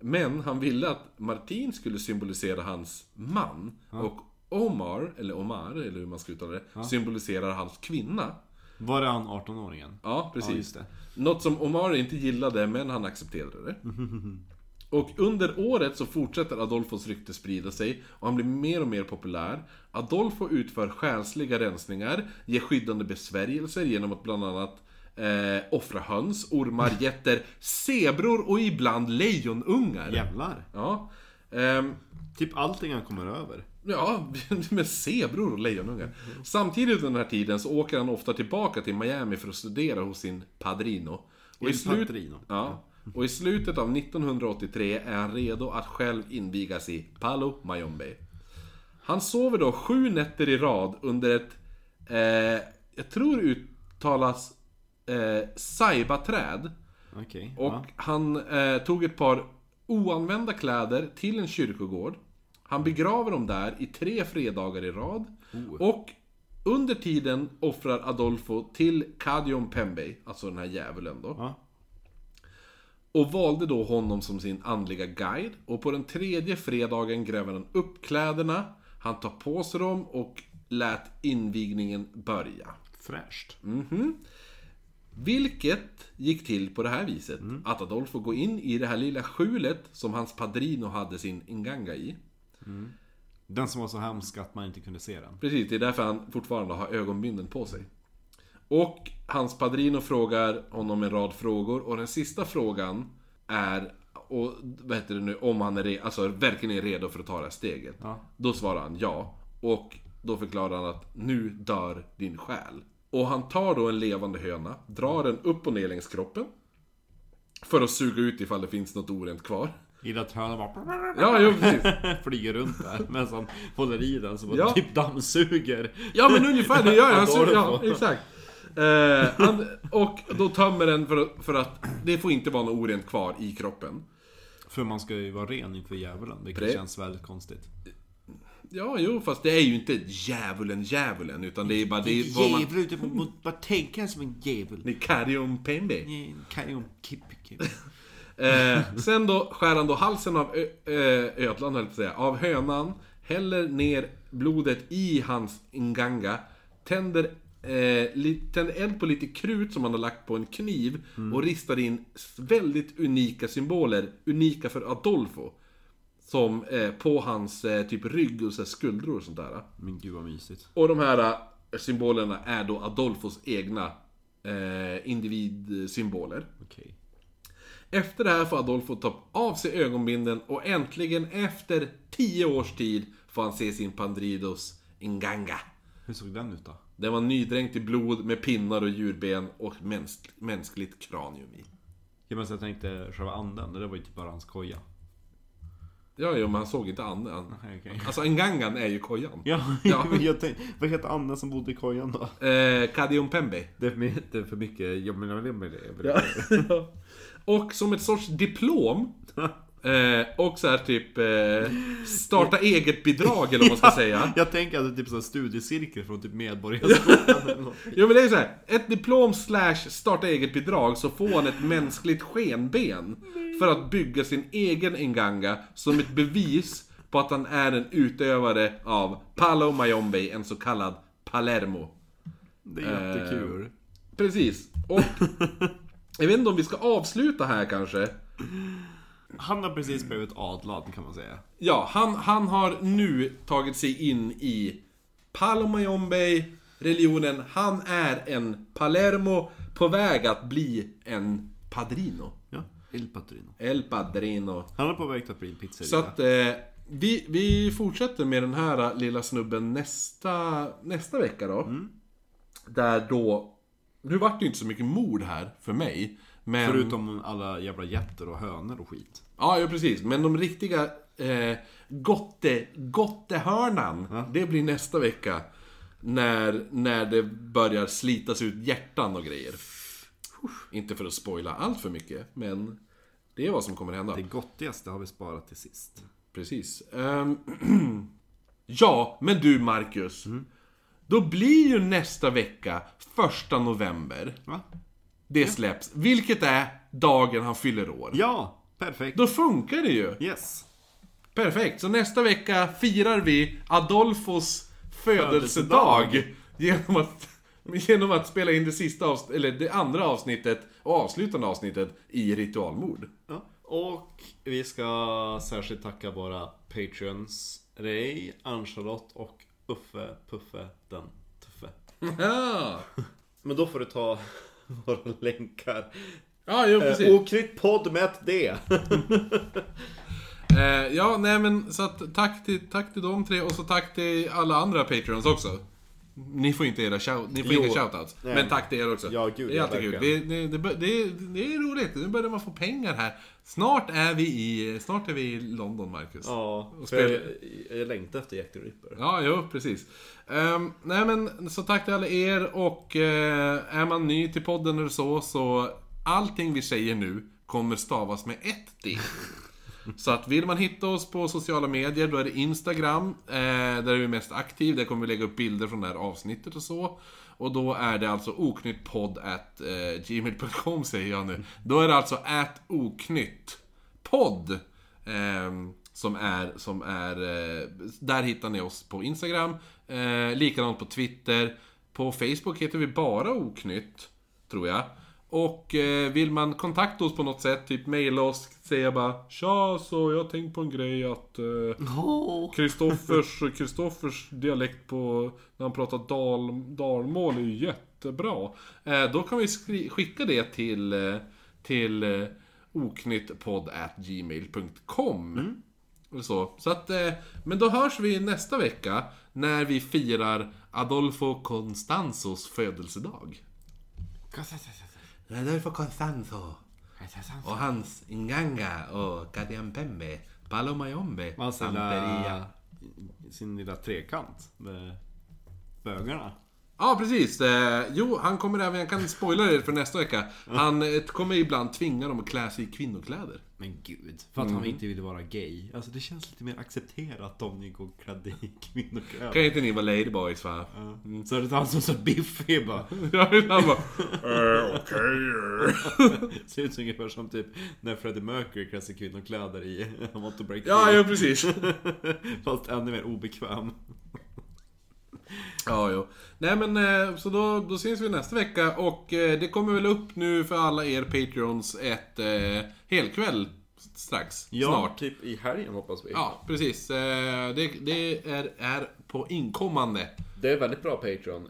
Men han ville att Martin skulle symbolisera hans man. Och Omar, eller Omar, eller hur man ska uttala det, symboliserar hans kvinna. Var det han 18-åringen? Ja, Ja, precis. det. Något som Omar inte gillade, men han accepterade det. [LAUGHS] Och under året så fortsätter Adolfos rykte sprida sig och han blir mer och mer populär. Adolfo utför själsliga rensningar, ger skyddande besvärjelser genom att bland annat eh, offra höns, ormar, [LAUGHS] getter, zebror och ibland lejonungar. Jävlar. Ja. Ehm, Typ allting han kommer över. Ja, [LAUGHS] med zebror och lejonungar. Samtidigt under den här tiden så åker han ofta tillbaka till Miami för att studera hos sin padrino. Och i, slut... padrino. ja, och i slutet av 1983 är han redo att själv invigas i Palo Mayombe. Han sover då sju nätter i rad under ett, eh, jag tror uttalas eh, saibaträd. Okej. Och ja. han eh, tog ett par oanvända kläder till en kyrkogård. Han begraver dem där i tre fredagar i rad. Och under tiden offrar Adolfo till Kadion Pembe, alltså den här djävulen då. Ja. Och valde då honom som sin andliga guide. Och på den tredje fredagen gräver han upp kläderna. Han tar på sig dem och lät invigningen börja. Fräscht. Vilket gick till på det här viset. Att Adolfo går in i det här lilla skjulet som hans padrino hade sin inganga i. Den som var så hemsk att man inte kunde se den. Precis, det är därför han fortfarande har ögonbindeln på sig. Och hans padrino frågar honom en rad frågor och den sista frågan är och, vad heter det nu, om han är re- alltså, verkligen är redo för att ta det här steget. Ja. Då svarar han ja. Och då förklarar han att nu dör din själ. Och han tar då en levande höna, drar den upp och ner längs kroppen. För att suga ut ifall det finns något orent kvar. Gillar att hönan bara Ja, jo precis. [LAUGHS] flyger runt där medan han håller i den bara Ja. typ dammsuger. Ja men ungefär, det gör jag. [LAUGHS] Han suger, ja, exakt. Eh, han, och då tömmer den för, att- för att det får inte vara något orent kvar i kroppen. För man ska ju vara ren inför djävulen, vilket Pre- känns väldigt konstigt. Ja, jo, fast det är ju inte djävulen, djävulen, utan det är bara det är vad man... Djävul, du måste bara tänka som en djävul. Det är Karium Pembe. Kan ju kipp, kipp. Eh, sen då skär han då halsen av ö, ö, ödlan, höll jag säga, av hönan, häller ner blodet i hans inganga, tänder, eh, li, tänder eld på lite krut som han har lagt på en kniv och ristar in väldigt unika symboler, unika för Adolfo. Som eh, på hans eh, typ rygg och så här, skuldror och sånt där. Men gud vad mysigt. Och de här eh, symbolerna är då Adolfos egna eh, individsymboler. Okej. Efter det här får Adolfo ta av sig ögonbindeln och äntligen efter 10 års tid får han se sin Pandridos Inganga. Hur såg den ut då? Den var nydränkt i blod med pinnar och djurben och mäns mänskligt kranium i. Ja, men så jag tänkte själva anden, det där var ju typ bara hans koja. Ja, jo, men han såg inte anden. Nej, okej. Alltså Ingangan är ju kojan. Ja, Ja. [LAUGHS] jag tänkte, vad heter anden som bodde i kojan då? Eh, Kadium Pembe. Det är för mycket, det är för mycket jag menar, jag menar, jag menar. Och som ett sorts diplom [LAUGHS] Eh, och så här typ eh, starta eget-bidrag eller vad man ska säga. Jag tänker att det är typ sån studiecirkel från typ Medborgarskolan. Jo men det är så här. ett diplom slash starta eget-bidrag så får han ett mänskligt skenben. För att bygga sin egen Nganga som ett bevis på att han är en utövare av Palo Mayombe, en så kallad Palermo. Det är jättekul. Precis. Och jag vet inte om vi ska avsluta här kanske. Han har precis blivit adlad kan man säga. Ja, han, han har nu tagit sig in i Palo Mayombe, religionen. Han är en Palermo på väg att bli en Padrino. Ja, Il Patrino. El Padrino. Han är på väg att bli en pizzeria. Så att eh, vi, vi fortsätter med den här lilla snubben nästa, nästa vecka då. Där då... Nu vart det inte så mycket mord här för mig. Men... Förutom alla jävla jätter och hönor och skit. Ja, ja precis. Men de riktiga eh, gotte, gottehörnan, det blir nästa vecka. När, när det börjar slitas ut hjärtan och grejer. Inte för att spoila allt för mycket, men det är vad som kommer hända. Det gottigaste har vi sparat till sist. Precis. Ehm, [CLEARS THROAT] ja, men du Marcus. Då blir ju nästa vecka, första november, Va? Det släpps. Vilket är dagen han fyller år. Ja, perfekt. Då funkar det ju. Yes. Perfekt, så nästa vecka firar vi Adolfos födelsedag. Födelsedag. Genom att, [LAUGHS] genom att spela in det sista avsnittet, eller det andra avsnittet och avslutande avsnittet i ritualmord. Ja. Och vi ska särskilt tacka våra patreons Ray, Ann-Charlotte och Uffe Puffe den Tuffe. [LAUGHS] Ja, Men då får du ta [LAUGHS] våra länkar. ja jo, precis. Eh, Oknytt podd med ett D. [LAUGHS] Eh, ja, nej men så att tack till, tack till de tre och så tack till alla andra Patreons också. Ni får inte era shout, ni får Jo. inga shoutouts. Nej. Men tack till er också. Ja, gud, det är alltid kul. Det, det, det, det, är roligt. Nu börjar man få pengar här. Snart är vi i, snart är vi i London, Marcus. Ja, Och för spela- jag, jag längtar efter Jack the Ripper. Ja, jo, precis. Ehm, nej men, så tack till alla er och eh, är man ny till podden eller så, så allting vi säger nu kommer stavas med ett D. Så att vill man hitta oss på sociala medier, då är det Instagram, eh, där är vi mest aktiv. Där kommer vi lägga upp bilder från det här avsnittet och så. Och då är det alltså oknyttpodd at eh, gmail.com säger jag nu. Då är det alltså at oknyttpodd. Eh, som är, som är, eh, där hittar ni oss på Instagram. Eh, likadant på Twitter. På Facebook heter vi bara oknytt, tror jag. Och eh, vill man kontakta oss på något sätt, typ mejla oss, säga bara Tja, så jag har tänkt på en grej att eh, Kristoffers, [LAUGHS] Kristoffers dialekt på när han pratar dal, dalmål är ju jättebra. Eh, då kan vi skri- skicka det till, eh, till eh, oknyttpodd.gmail.com. Eller Så, så att, eh, men då hörs vi nästa vecka när vi firar Adolfo Constanzos födelsedag. Adolfo Constanzo. Och hans Inganga och Kadiampembe, Palomayombe, Hans Santeria. lilla, sin lilla trekant med bögarna. Ja, precis. Eh, jo, han kommer även, jag kan spoila det för nästa vecka. Han eh, kommer ibland tvinga dem att klä sig i kvinnokläder. Men gud, för att han inte ville vara gay. Alltså det känns lite mer accepterat om ni går klädda i kvinnokläder. Kan inte ni vara ladyboys va? Mm. Så är det han som är så biffig bara. [LAUGHS] Ja, han bara... "Eh, Okej. [LAUGHS] Ser ut som ungefär som typ när Freddie Mercury klär sig i kvinnokläder i [LAUGHS] I want to break the Ja, ja, precis. Fast ännu mer obekväm. Ja, jo. Nej men, eh, så då, då syns vi nästa vecka och eh, det kommer väl upp nu för alla er Patreons ett eh, helkväll strax. Ja, Snart. typ i helgen hoppas vi. Ja, precis. Eh, det det är, är på inkommande. Det är väldigt bra Patreon.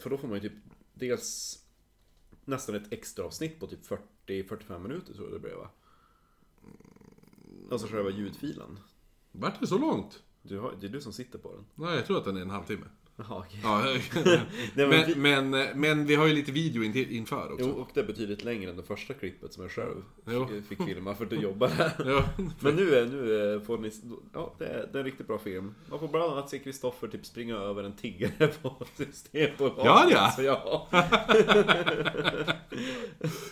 För då får man ju typ dels nästan ett extra avsnitt på typ 40-45 minuter tror jag det blev va? Alltså själva ljudfilen. Vart det så långt? Du har, det är du som sitter på den. Nej, jag tror att den är en halvtimme. Jaha. Ja, [LAUGHS] Nej, men [LAUGHS] men, men, men vi har ju lite video in, inför också. Jo, och det är betydligt längre än det första klippet som jag själv Jo. fick, filma för att jobba där. [LAUGHS] Ja. Men nu, är, nu är, får ni... Ja, det är, det är en riktigt bra film. Man får bland annat se Kristoffer typ springa över en tiggare på Systembolaget. Ja, ja. Så ja.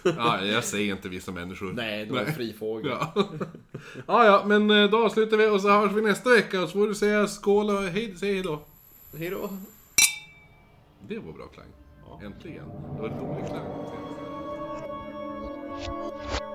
ja, jag säger inte vissa människor. Nej, det var en fri fågel. Ja. ja, ja, men eh, då avslutar vi och så hörs vi nästa vecka och så får du säga skål och hej, säg hej då. Hej då. Det var bra klang. Äntligen. Det var dålig klang. senast.